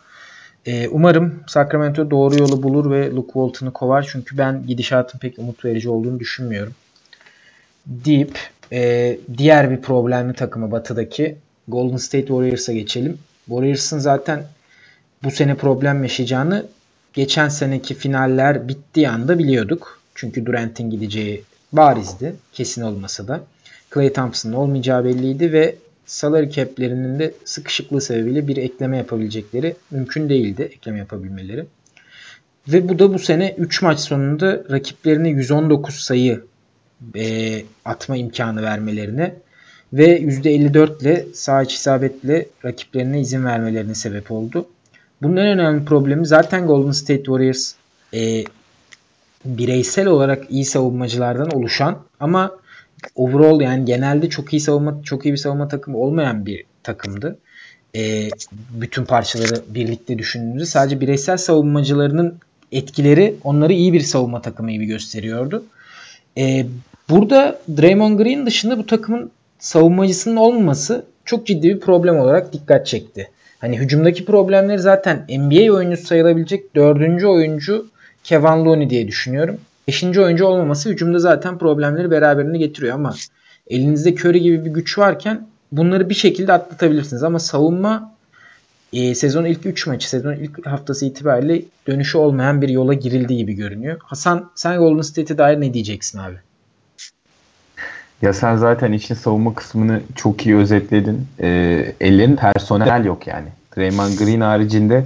S1: e, umarım Sacramento doğru yolu bulur ve Luke Walton'u kovar çünkü ben gidişatın pek umut verici olduğunu düşünmüyorum. Deyip e, diğer bir problemli takımı batıdaki Golden State Warriors'a geçelim. Warriors'ın zaten bu sene problem yaşayacağını geçen seneki finaller bittiği anda biliyorduk. Çünkü Durant'in gideceği barizdi. Kesin olmasa da. Clay Thompson'ın olmayacağı belliydi ve salary cap'lerinin de sıkışıklığı sebebiyle bir ekleme yapabilecekleri mümkün değildi. Ekleme yapabilmeleri. Ve bu da bu sene 3 maç sonunda rakiplerine 119 sayı e, atma imkanı vermelerine ve %54 ile sağ iç isabetle rakiplerine izin vermelerine sebep oldu. Bunun en önemli problemi zaten Golden State Warriors e, bireysel olarak iyi savunmacılardan oluşan ama overall yani genelde çok iyi savunma çok iyi bir savunma takımı olmayan bir takımdı. E, bütün parçaları birlikte düşündüğümüzde sadece bireysel savunmacılarının etkileri onları iyi bir savunma takımı gibi gösteriyordu. E, burada Draymond Green dışında bu takımın savunmacısının olmaması çok ciddi bir problem olarak dikkat çekti. Hani hücumdaki problemleri zaten NBA oyuncusu sayılabilecek dördüncü oyuncu Kevin Looney diye düşünüyorum. Beşinci oyuncu olmaması hücumda zaten problemleri beraberinde getiriyor ama elinizde Curry gibi bir güç varken bunları bir şekilde atlatabilirsiniz. Ama savunma e, sezonun ilk 3 maçı, sezonun ilk haftası itibariyle dönüşü olmayan bir yola girildiği gibi görünüyor. Hasan sen Golden State'e dair ne diyeceksin abi?
S2: Ya sen zaten için savunma kısmını çok iyi özetledin. E, ellerin personel yok yani. Draymond Green haricinde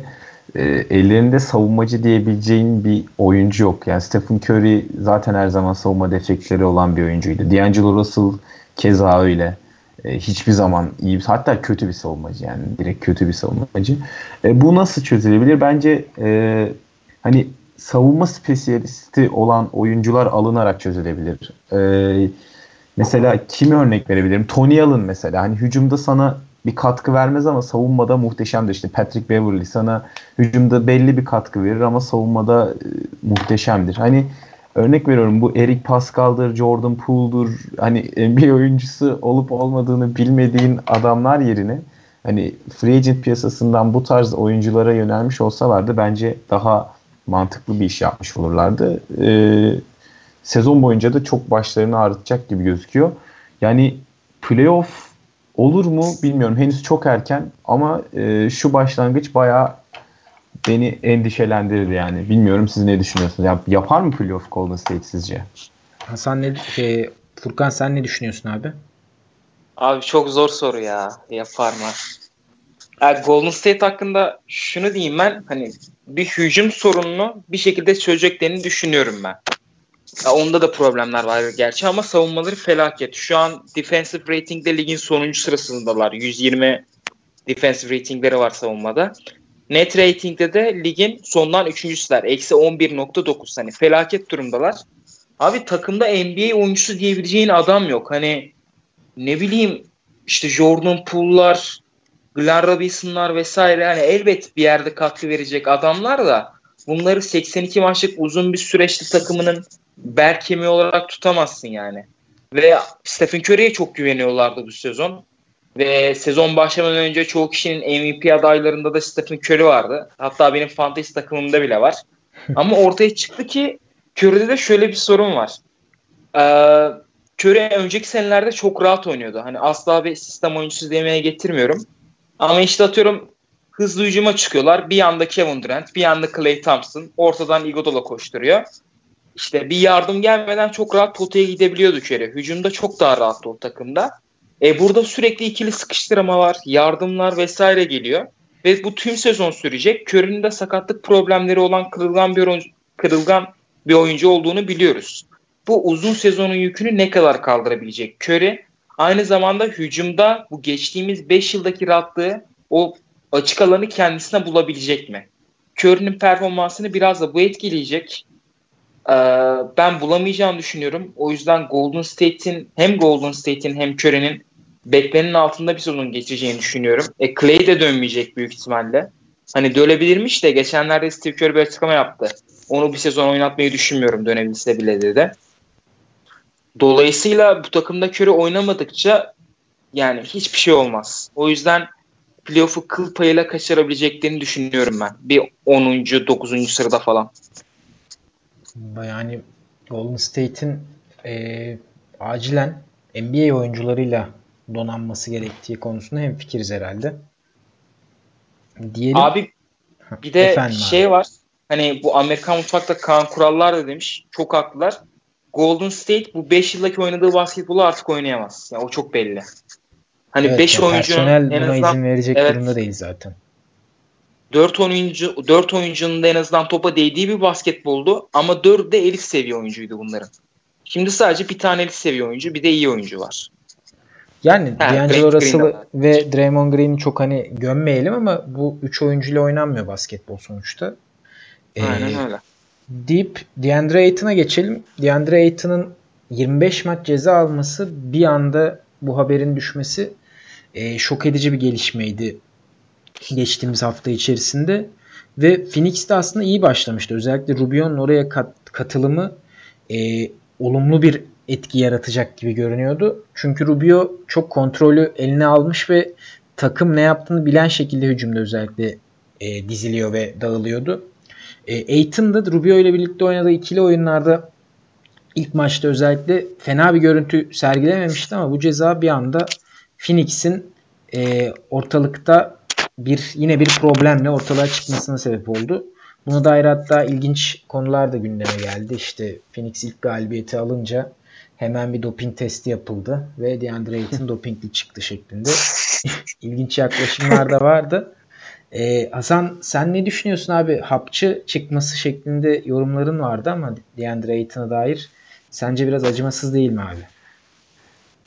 S2: e, ellerinde savunmacı diyebileceğin bir oyuncu yok. Yani Stephen Curry zaten her zaman savunma defekleri olan bir oyuncuydu. D'Angelo Russell keza öyle. E, hiçbir zaman iyi hatta kötü bir savunmacı yani direkt kötü bir savunmacı. E, bu nasıl çözülebilir? Bence e, hani savunma spesiyalisti olan oyuncular alınarak çözülebilir. E, mesela kimi örnek verebilirim? Tony Allen mesela. Hani hücumda sana bir katkı vermez ama savunmada muhteşemdir. İşte Patrick Beverly sana hücumda belli bir katkı verir ama savunmada e, muhteşemdir. Hani örnek veriyorum bu Eric Pascal'dır, Jordan Poole'dur. Hani NBA oyuncusu olup olmadığını bilmediğin adamlar yerine hani free agent piyasasından bu tarz oyunculara yönelmiş olsalardı bence daha mantıklı bir iş yapmış olurlardı. Ee, sezon boyunca da çok başlarını ağrıtacak gibi gözüküyor. Yani playoff olur mu bilmiyorum. Henüz çok erken ama e, şu başlangıç bayağı beni endişelendirir yani. Bilmiyorum siz ne düşünüyorsunuz? Ya, yapar mı playoff Golden State sizce?
S1: Hasan ne şey, Furkan sen ne düşünüyorsun abi?
S3: Abi çok zor soru ya. Yapar mı? Yani Golden State hakkında şunu diyeyim ben hani bir hücum sorununu bir şekilde çözeceklerini düşünüyorum ben. Ya onda da problemler var gerçi ama savunmaları felaket. Şu an defensive rating'de ligin sonuncu sırasındalar. 120 defensive ratingleri var savunmada. Net rating'de de ligin sondan üçüncüsüler. Eksi 11.9. Hani felaket durumdalar. Abi takımda NBA oyuncusu diyebileceğin adam yok. Hani ne bileyim işte Jordan Poole'lar, Glenn Robinson'lar vesaire hani elbet bir yerde katkı verecek adamlar da bunları 82 maçlık uzun bir süreçte takımının bel kemiği olarak tutamazsın yani. Ve Stephen Curry'e çok güveniyorlardı bu sezon. Ve sezon başlamadan önce çoğu kişinin MVP adaylarında da Stephen Curry vardı. Hatta benim fantasy takımımda bile var. Ama ortaya çıktı ki Curry'de de şöyle bir sorun var. Ee, Curry önceki senelerde çok rahat oynuyordu. Hani asla bir sistem oyuncusu demeye getirmiyorum. Ama işte atıyorum hızlı hücuma çıkıyorlar. Bir yanda Kevin Durant, bir yanda Clay Thompson. Ortadan Iguodala koşturuyor. İşte bir yardım gelmeden çok rahat potaya gidebiliyordu Curry. Hücumda çok daha rahattı o takımda. E burada sürekli ikili sıkıştırma var, yardımlar vesaire geliyor. Ve bu tüm sezon sürecek. Curry'nin de sakatlık problemleri olan kırılgan bir oyuncu, kırılgan bir oyuncu olduğunu biliyoruz. Bu uzun sezonun yükünü ne kadar kaldırabilecek Curry? Aynı zamanda hücumda bu geçtiğimiz 5 yıldaki rahatlığı o açık alanı kendisine bulabilecek mi? Curry'nin performansını biraz da bu etkileyecek. Ee, ben bulamayacağını düşünüyorum. O yüzden Golden State'in hem Golden State'in hem Curry'nin beklenenin altında bir sezon geçeceğini düşünüyorum. E, Clay de dönmeyecek büyük ihtimalle. Hani dönebilirmiş de geçenlerde Steve Kerr bir açıklama yaptı. Onu bir sezon oynatmayı düşünmüyorum dönebilse bile dedi. Dolayısıyla bu takımda Curry oynamadıkça yani hiçbir şey olmaz. O yüzden playoff'u kıl payıyla kaçırabileceklerini düşünüyorum ben. Bir 10. 9. sırada falan.
S1: Yani Golden State'in e, acilen NBA oyuncularıyla donanması gerektiği konusunda hem fikiriz herhalde.
S3: Diyelim. Abi bir de Efendim şey abi. var. Hani bu Amerikan mutfakta kan kurallar da demiş. Çok haklılar. Golden State bu 5 yıldaki oynadığı basketbolu artık oynayamaz. Yani o çok belli. Hani 5 evet, oyuncunun en
S1: azından izin verecek evet, durumda değil zaten.
S3: 4 oyuncu 4 oyuncunun da en azından topa değdiği bir basketboldu ama 4'ü de elit seviye oyuncuydu bunların. Şimdi sadece bir tane elit seviye oyuncu bir de iyi oyuncu var.
S1: Yani ha, D'Angelo Russell ve Draymond Green'i çok hani gömmeyelim ama bu 3 oyuncuyla oynanmıyor basketbol sonuçta.
S3: Aynen ee, öyle.
S1: Deyip DeAndre Ayton'a geçelim. DeAndre Ayton'ın 25 maç ceza alması bir anda bu haberin düşmesi e, şok edici bir gelişmeydi geçtiğimiz hafta içerisinde. Ve Phoenix de aslında iyi başlamıştı. Özellikle Rubio'nun oraya kat, katılımı e, olumlu bir etki yaratacak gibi görünüyordu. Çünkü Rubio çok kontrolü eline almış ve takım ne yaptığını bilen şekilde hücumda özellikle e, diziliyor ve dağılıyordu. E, Aiton da Rubio ile birlikte oynadığı ikili oyunlarda ilk maçta özellikle fena bir görüntü sergilememişti ama bu ceza bir anda Phoenix'in e, ortalıkta bir yine bir problemle ortalığa çıkmasına sebep oldu. Buna dair hatta ilginç konular da gündeme geldi. İşte Phoenix ilk galibiyeti alınca hemen bir doping testi yapıldı ve DeAndre Ayton dopingli çıktı şeklinde. ilginç yaklaşımlar da vardı. Ee, Hasan sen ne düşünüyorsun abi? Hapçı çıkması şeklinde yorumların vardı ama DeAndre Ayton'a dair. Sence biraz acımasız değil mi abi?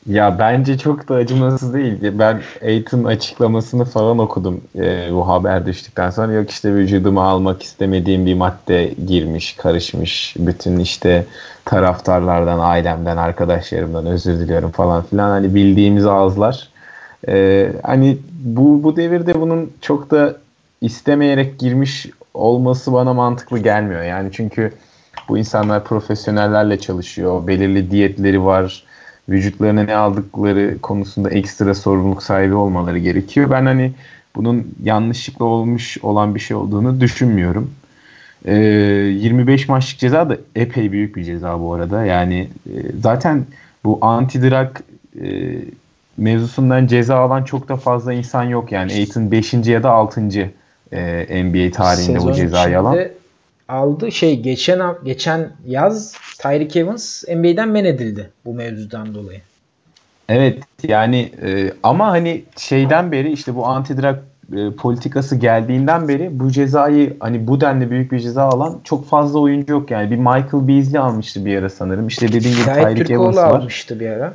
S2: Ya bence çok da acımasız değil. Ben Aiton açıklamasını falan okudum e, bu haber düştükten sonra. Yok işte vücuduma almak istemediğim bir madde girmiş, karışmış. Bütün işte taraftarlardan, ailemden, arkadaşlarımdan özür diliyorum falan filan. Hani bildiğimiz ağızlar. E, hani bu, bu devirde bunun çok da istemeyerek girmiş olması bana mantıklı gelmiyor. Yani çünkü bu insanlar profesyonellerle çalışıyor. Belirli diyetleri var vücutlarına ne aldıkları konusunda ekstra sorumluluk sahibi olmaları gerekiyor. Ben hani bunun yanlışlıkla olmuş olan bir şey olduğunu düşünmüyorum. Ee, 25 maçlık ceza da epey büyük bir ceza bu arada. Yani e, zaten bu anti-drug e, mevzusundan ceza alan çok da fazla insan yok. Yani Aiton 5. ya da 6. E, NBA tarihinde Sezon bu cezayı alan
S1: aldı. Şey geçen geçen yaz Tyreek Evans NBA'den men edildi bu mevzudan dolayı.
S2: Evet yani e, ama hani şeyden beri işte bu anti-drug e, politikası geldiğinden beri bu cezayı hani bu denli büyük bir ceza alan çok fazla oyuncu yok yani. Bir Michael Beasley almıştı bir ara sanırım. İşte dediğim gibi Tyreek Evans var.
S1: almıştı bir ara.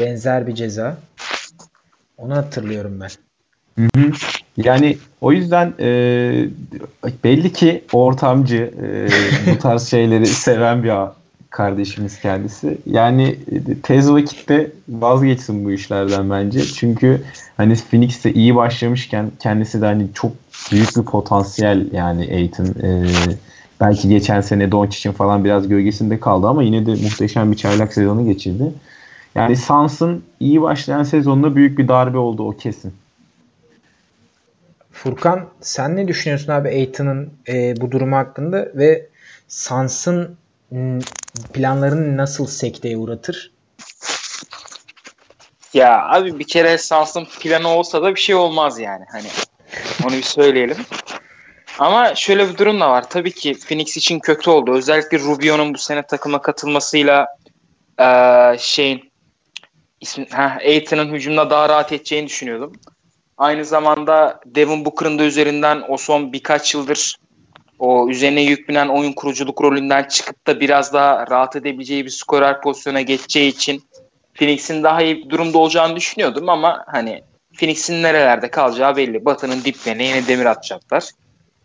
S1: Benzer bir ceza. Onu hatırlıyorum ben.
S2: Hı hı. Yani o yüzden e, belli ki ortamcı e, bu tarz şeyleri seven bir kardeşimiz kendisi. Yani tez vakitte vazgeçsin bu işlerden bence. Çünkü hani Phoenix'te iyi başlamışken kendisi de hani çok büyük bir potansiyel yani Aiton. E, belki geçen sene Doncic'in falan biraz gölgesinde kaldı ama yine de muhteşem bir çaylak sezonu geçirdi. Yani Suns'ın iyi başlayan sezonunda büyük bir darbe oldu o kesin.
S1: Furkan sen ne düşünüyorsun abi Aiton'un e, bu durumu hakkında ve Sans'ın planlarını nasıl sekteye uğratır?
S3: Ya abi bir kere Sans'ın planı olsa da bir şey olmaz yani. Hani onu bir söyleyelim. Ama şöyle bir durum da var. Tabii ki Phoenix için kötü oldu. Özellikle Rubio'nun bu sene takıma katılmasıyla e, şeyin ismi, heh, Aiton'un hücumda daha rahat edeceğini düşünüyordum. Aynı zamanda Devin Booker'ın da üzerinden o son birkaç yıldır o üzerine yük binen oyun kuruculuk rolünden çıkıp da biraz daha rahat edebileceği bir skorer pozisyona geçeceği için Phoenix'in daha iyi bir durumda olacağını düşünüyordum ama hani Phoenix'in nerelerde kalacağı belli. Batı'nın diplerine yine demir atacaklar.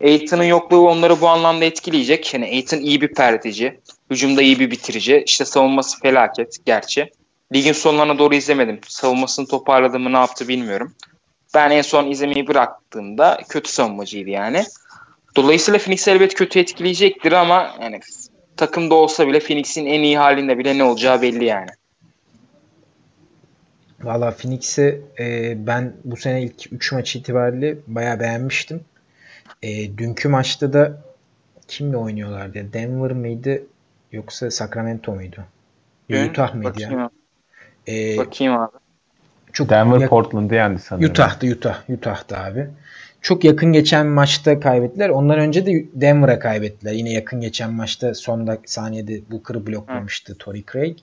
S3: Aiton'un yokluğu onları bu anlamda etkileyecek. Yani Aiton iyi bir perdeci. Hücumda iyi bir bitirici. İşte savunması felaket gerçi. Ligin sonlarına doğru izlemedim. Savunmasını toparladı mı ne yaptı bilmiyorum. Ben en son izlemeyi bıraktığımda kötü savunmacıydı yani. Dolayısıyla Phoenix elbet kötü etkileyecektir ama yani takımda olsa bile Phoenix'in en iyi halinde bile ne olacağı belli yani.
S1: Valla Phoenix'i e, ben bu sene ilk 3 maç itibariyle bayağı beğenmiştim. E, dünkü maçta da kimle oynuyorlardı? Denver mıydı yoksa Sacramento muydu?
S3: Dün,
S1: Utah mıydı
S3: bakayım
S1: ya?
S3: Abi.
S1: E,
S3: bakayım abi.
S1: Çok
S2: Denver
S1: yak-
S2: Portland'ı yendi sanırım.
S1: Utah'tı Utah. Utah'tı abi. Çok yakın geçen maçta kaybettiler. Ondan önce de Denver'a kaybettiler. Yine yakın geçen maçta son saniyede Booker'ı bloklamıştı Torrey Craig.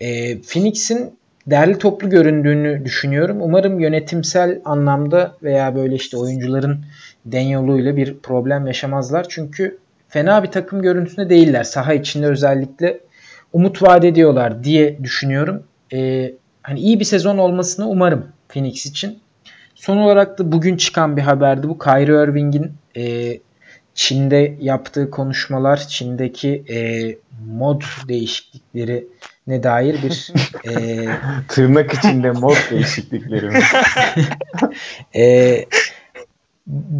S1: E, Phoenix'in değerli toplu göründüğünü düşünüyorum. Umarım yönetimsel anlamda veya böyle işte oyuncuların den yoluyla bir problem yaşamazlar. Çünkü fena bir takım görüntüsünde değiller. Saha içinde özellikle umut vaat ediyorlar diye düşünüyorum. E, hani iyi bir sezon olmasını umarım Phoenix için. Son olarak da bugün çıkan bir haberdi. Bu Kyrie Irving'in e, Çin'de yaptığı konuşmalar, Çin'deki e, mod değişiklikleri ne dair bir e,
S2: Tırnak içinde mod değişiklikleri. mi?
S1: e,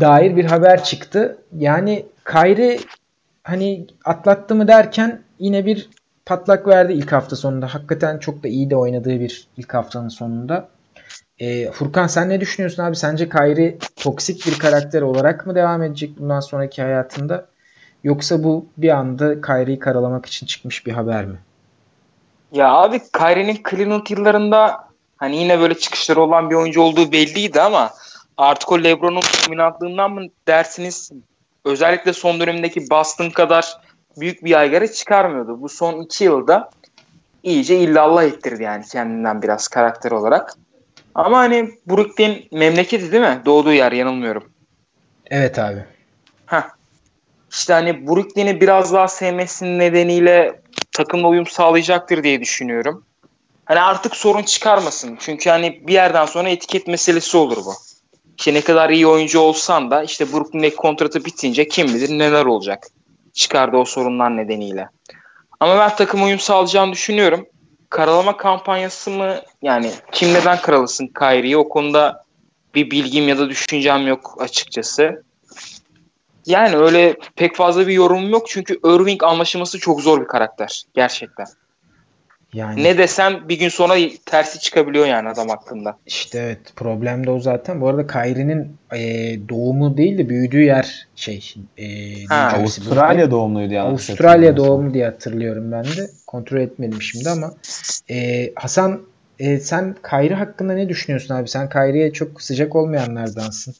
S1: dair bir haber çıktı. Yani Kyrie hani atlattı mı derken yine bir patlak verdi ilk hafta sonunda. Hakikaten çok da iyi de oynadığı bir ilk haftanın sonunda. E, Furkan sen ne düşünüyorsun abi? Sence Kyrie toksik bir karakter olarak mı devam edecek bundan sonraki hayatında? Yoksa bu bir anda Kyrie'yi karalamak için çıkmış bir haber mi?
S3: Ya abi Kyrie'nin Cleveland yıllarında hani yine böyle çıkışları olan bir oyuncu olduğu belliydi ama artık o LeBron'un dominantlığından mı dersiniz özellikle son dönemindeki Boston kadar büyük bir yaygara çıkarmıyordu. Bu son iki yılda iyice illallah ettirdi yani kendinden biraz karakter olarak. Ama hani Brooklyn memleketi değil mi? Doğduğu yer yanılmıyorum.
S1: Evet abi.
S3: Heh. İşte hani Brooklyn'i biraz daha sevmesinin nedeniyle takımla uyum sağlayacaktır diye düşünüyorum. Hani artık sorun çıkarmasın. Çünkü hani bir yerden sonra etiket meselesi olur bu. Ki ne kadar iyi oyuncu olsan da işte Brooklyn'deki kontratı bitince kim bilir neler olacak. Çıkardığı o sorunlar nedeniyle. Ama ben takım uyum sağlayacağını düşünüyorum. Karalama kampanyası mı yani kim neden karalasın Kyrie'yi o konuda bir bilgim ya da düşüncem yok açıkçası. Yani öyle pek fazla bir yorumum yok çünkü Irving anlaşılması çok zor bir karakter gerçekten.
S1: Yani
S3: Ne desem bir gün sonra tersi çıkabiliyor yani adam hakkında.
S1: işte evet problem de o zaten. Bu arada Kyrie'nin e, doğumu değil de büyüdüğü yer şey e,
S3: Ha,
S2: Avustralya doğumluydu yani.
S1: Avustralya doğumlu diye hatırlıyorum ben de. Kontrol etmedim şimdi ama. E, Hasan e, sen Kyrie hakkında ne düşünüyorsun abi? Sen Kyrie'ye çok sıcak olmayanlardansın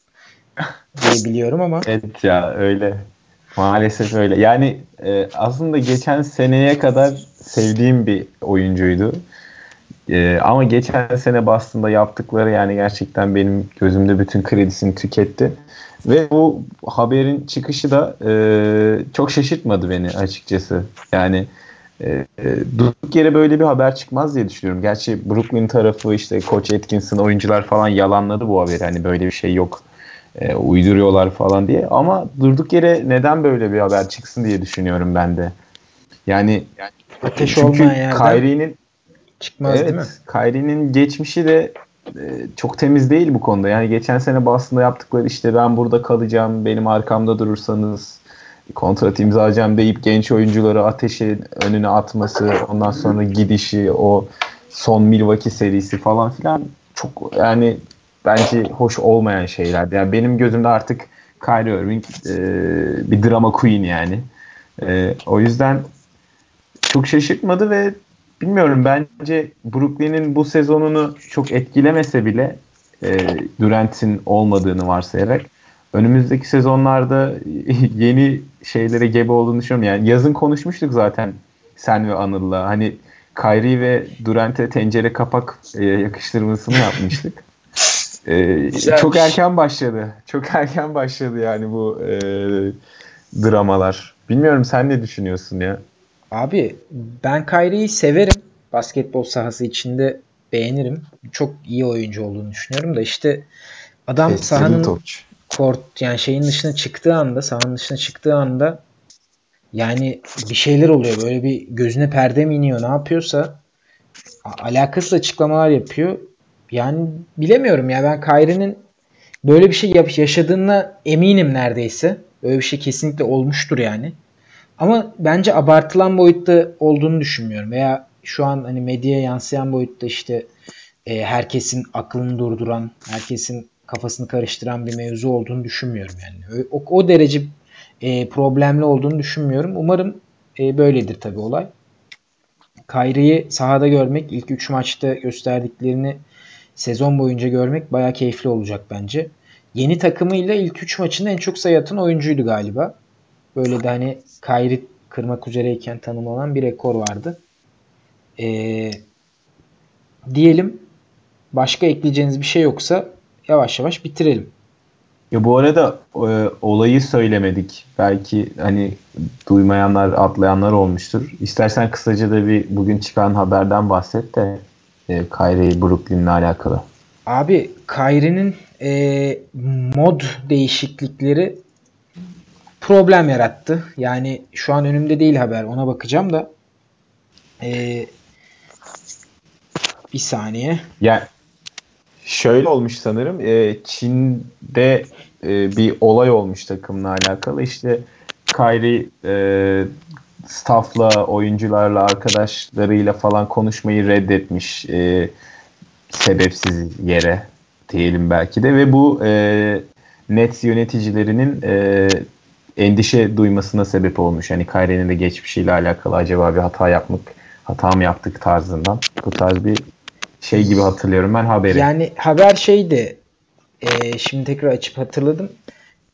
S1: diye biliyorum ama.
S2: Evet ya öyle. Maalesef öyle. Yani e, aslında geçen seneye kadar sevdiğim bir oyuncuydu. E, ama geçen sene Boston'da yaptıkları yani gerçekten benim gözümde bütün kredisini tüketti. Ve bu haberin çıkışı da e, çok şaşırtmadı beni açıkçası. Yani e, e, durduk yere böyle bir haber çıkmaz diye düşünüyorum. Gerçi Brooklyn tarafı işte Koç Atkinson oyuncular falan yalanladı bu haberi. Hani böyle bir şey yok e, uyduruyorlar falan diye. Ama durduk yere neden böyle bir haber çıksın diye düşünüyorum ben de. Yani
S1: Ateş
S2: çünkü Kyrie'nin
S1: çıkmaz değil mi?
S2: evet, Kyrie'nin geçmişi de e, çok temiz değil bu konuda. Yani geçen sene Boston'da yaptıkları işte ben burada kalacağım, benim arkamda durursanız kontrat imzalayacağım deyip genç oyuncuları ateşin önüne atması, ondan sonra gidişi, o son Milwaukee serisi falan filan çok yani bence hoş olmayan şeyler. Yani benim gözümde artık Kyrie Irving e, bir drama queen yani. E, o yüzden çok şaşırtmadı ve bilmiyorum bence Brooklyn'in bu sezonunu çok etkilemese bile e, Durant'in olmadığını varsayarak önümüzdeki sezonlarda yeni şeylere gebe olduğunu düşünüyorum. Yani yazın konuşmuştuk zaten sen ve Anıl'la. Hani Kyrie ve Durant'e tencere kapak e, yakıştırmasını yapmıştık. E,
S3: Güzelmiş.
S2: çok erken başladı. Çok erken başladı yani bu e, dramalar. Bilmiyorum sen ne düşünüyorsun ya?
S1: Abi ben Kyrie'yi severim. Basketbol sahası içinde beğenirim. Çok iyi oyuncu olduğunu düşünüyorum da işte adam
S2: Eski bir
S1: sahanın
S2: topçu.
S1: kort yani şeyin dışına çıktığı anda, sahanın dışına çıktığı anda yani bir şeyler oluyor. Böyle bir gözüne perde mi iniyor, ne yapıyorsa alakasız açıklamalar yapıyor. Yani bilemiyorum ya ben Kyrie'nin böyle bir şey yaşadığına eminim neredeyse. Böyle bir şey kesinlikle olmuştur yani. Ama bence abartılan boyutta olduğunu düşünmüyorum. Veya şu an hani medyaya yansıyan boyutta işte e, herkesin aklını durduran, herkesin kafasını karıştıran bir mevzu olduğunu düşünmüyorum yani. O, o derece e, problemli olduğunu düşünmüyorum. Umarım e, böyledir tabii olay. Kyrie'yi sahada görmek, ilk 3 maçta gösterdiklerini sezon boyunca görmek bayağı keyifli olacak bence. Yeni takımıyla ilk 3 maçında en çok sayı atan oyuncuydu galiba. Böyle de hani Kyrie kırmak üzereyken tanımlanan bir rekor vardı. Ee, diyelim başka ekleyeceğiniz bir şey yoksa yavaş yavaş bitirelim.
S2: Ya bu arada e, olayı söylemedik. Belki hani duymayanlar, atlayanlar olmuştur. İstersen kısaca da bir bugün çıkan haberden bahset de e, Kyrie Brooklyn'le alakalı.
S1: Abi Kyrie'nin e, mod değişiklikleri problem yarattı. Yani şu an önümde değil haber. Ona bakacağım da. E, bir saniye.
S2: Yani şöyle olmuş sanırım. E, Çin'de e, bir olay olmuş takımla alakalı. İşte Kyrie e, staffla, oyuncularla, arkadaşlarıyla falan konuşmayı reddetmiş. E, sebepsiz yere diyelim belki de ve bu e, Nets yöneticilerinin e, endişe duymasına sebep olmuş. Yani Kyrie'nin de geçmişiyle alakalı acaba bir hata yapmak, hata mı yaptık tarzından. Bu tarz bir şey gibi hatırlıyorum ben haberi.
S1: Yani haber şeydi. E, şimdi tekrar açıp hatırladım.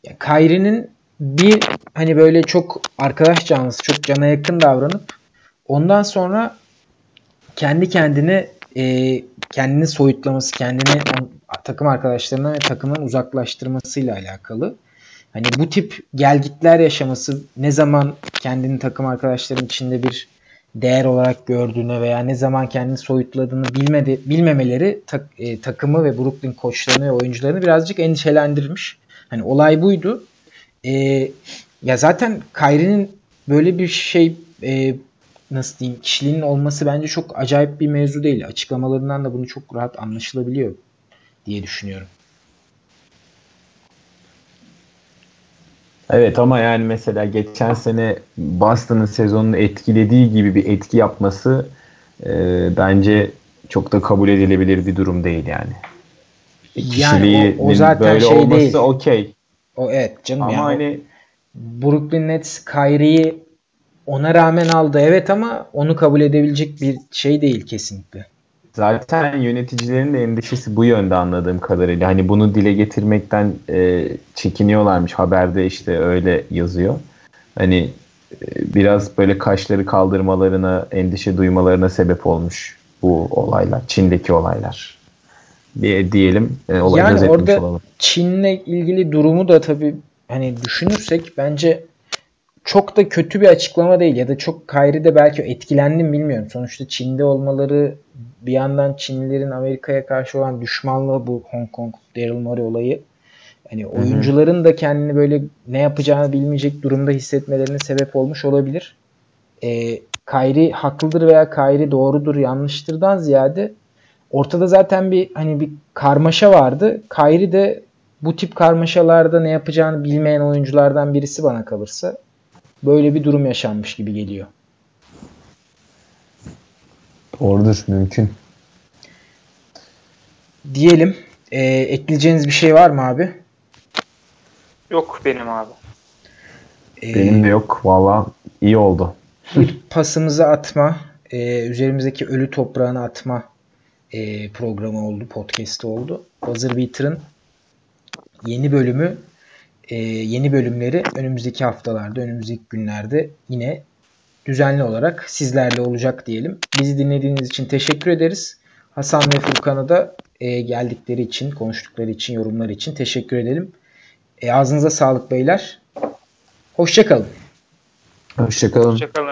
S1: Ya, Kyrie'nin bir hani böyle çok arkadaş canlısı, çok cana yakın davranıp ondan sonra kendi kendine e, kendini soyutlaması, kendini takım arkadaşlarına ve takımın uzaklaştırmasıyla alakalı. Hani bu tip gelgitler yaşaması ne zaman kendini takım arkadaşların içinde bir değer olarak gördüğüne veya ne zaman kendini soyutladığını bilmedi, bilmemeleri tak, e, takımı ve Brooklyn koçlarını ve oyuncularını birazcık endişelendirmiş. Hani olay buydu. E, ya zaten Kyrie'nin böyle bir şey e, nasıl diyeyim kişiliğinin olması bence çok acayip bir mevzu değil. Açıklamalarından da bunu çok rahat anlaşılabiliyor diye düşünüyorum.
S2: Evet ama yani mesela geçen sene Boston'ın sezonunu etkilediği gibi bir etki yapması e, bence çok da kabul edilebilir bir durum değil yani.
S1: Yani o, o zaten
S2: böyle
S1: şey
S2: olması okey.
S1: O evet canım
S2: Ama
S1: yani
S2: hani
S1: Brooklyn Nets Kyrie'yi ona rağmen aldı evet ama onu kabul edebilecek bir şey değil kesinlikle.
S2: Zaten yöneticilerin de endişesi bu yönde anladığım kadarıyla. Hani bunu dile getirmekten e, çekiniyorlarmış. Haberde işte öyle yazıyor. Hani e, biraz böyle kaşları kaldırmalarına, endişe duymalarına sebep olmuş bu olaylar. Çin'deki olaylar. Bir diyelim e, olayı
S1: Yani orada
S2: olalım.
S1: Çin'le ilgili durumu da tabii hani düşünürsek bence çok da kötü bir açıklama değil ya da çok Kyrie'de belki etkilendim bilmiyorum. Sonuçta Çin'de olmaları bir yandan Çinlilerin Amerika'ya karşı olan düşmanlığı bu Hong Kong Daryl Morey olayı. Hani oyuncuların da kendini böyle ne yapacağını bilmeyecek durumda hissetmelerine sebep olmuş olabilir. Ee, Kyrie haklıdır veya Kyrie doğrudur yanlıştırdan ziyade ortada zaten bir hani bir karmaşa vardı. Kyrie de bu tip karmaşalarda ne yapacağını bilmeyen oyunculardan birisi bana kalırsa böyle bir durum yaşanmış gibi geliyor.
S2: Doğrudur, mümkün.
S1: Diyelim. E, ekleyeceğiniz bir şey var mı abi?
S3: Yok benim abi.
S1: E,
S2: Benim de yok. Valla iyi oldu.
S1: bir pasımızı atma, e, üzerimizdeki ölü toprağını atma e, programı oldu, podcast oldu. Buzzer Beater'ın yeni bölümü, e, yeni bölümleri önümüzdeki haftalarda, önümüzdeki günlerde yine düzenli olarak sizlerle olacak diyelim. Bizi dinlediğiniz için teşekkür ederiz. Hasan ve Furkan'a da e, geldikleri için, konuştukları için, yorumlar için teşekkür edelim. E, ağzınıza sağlık beyler. Hoşçakalın.
S2: Hoşçakalın.
S3: Hoşçakalın.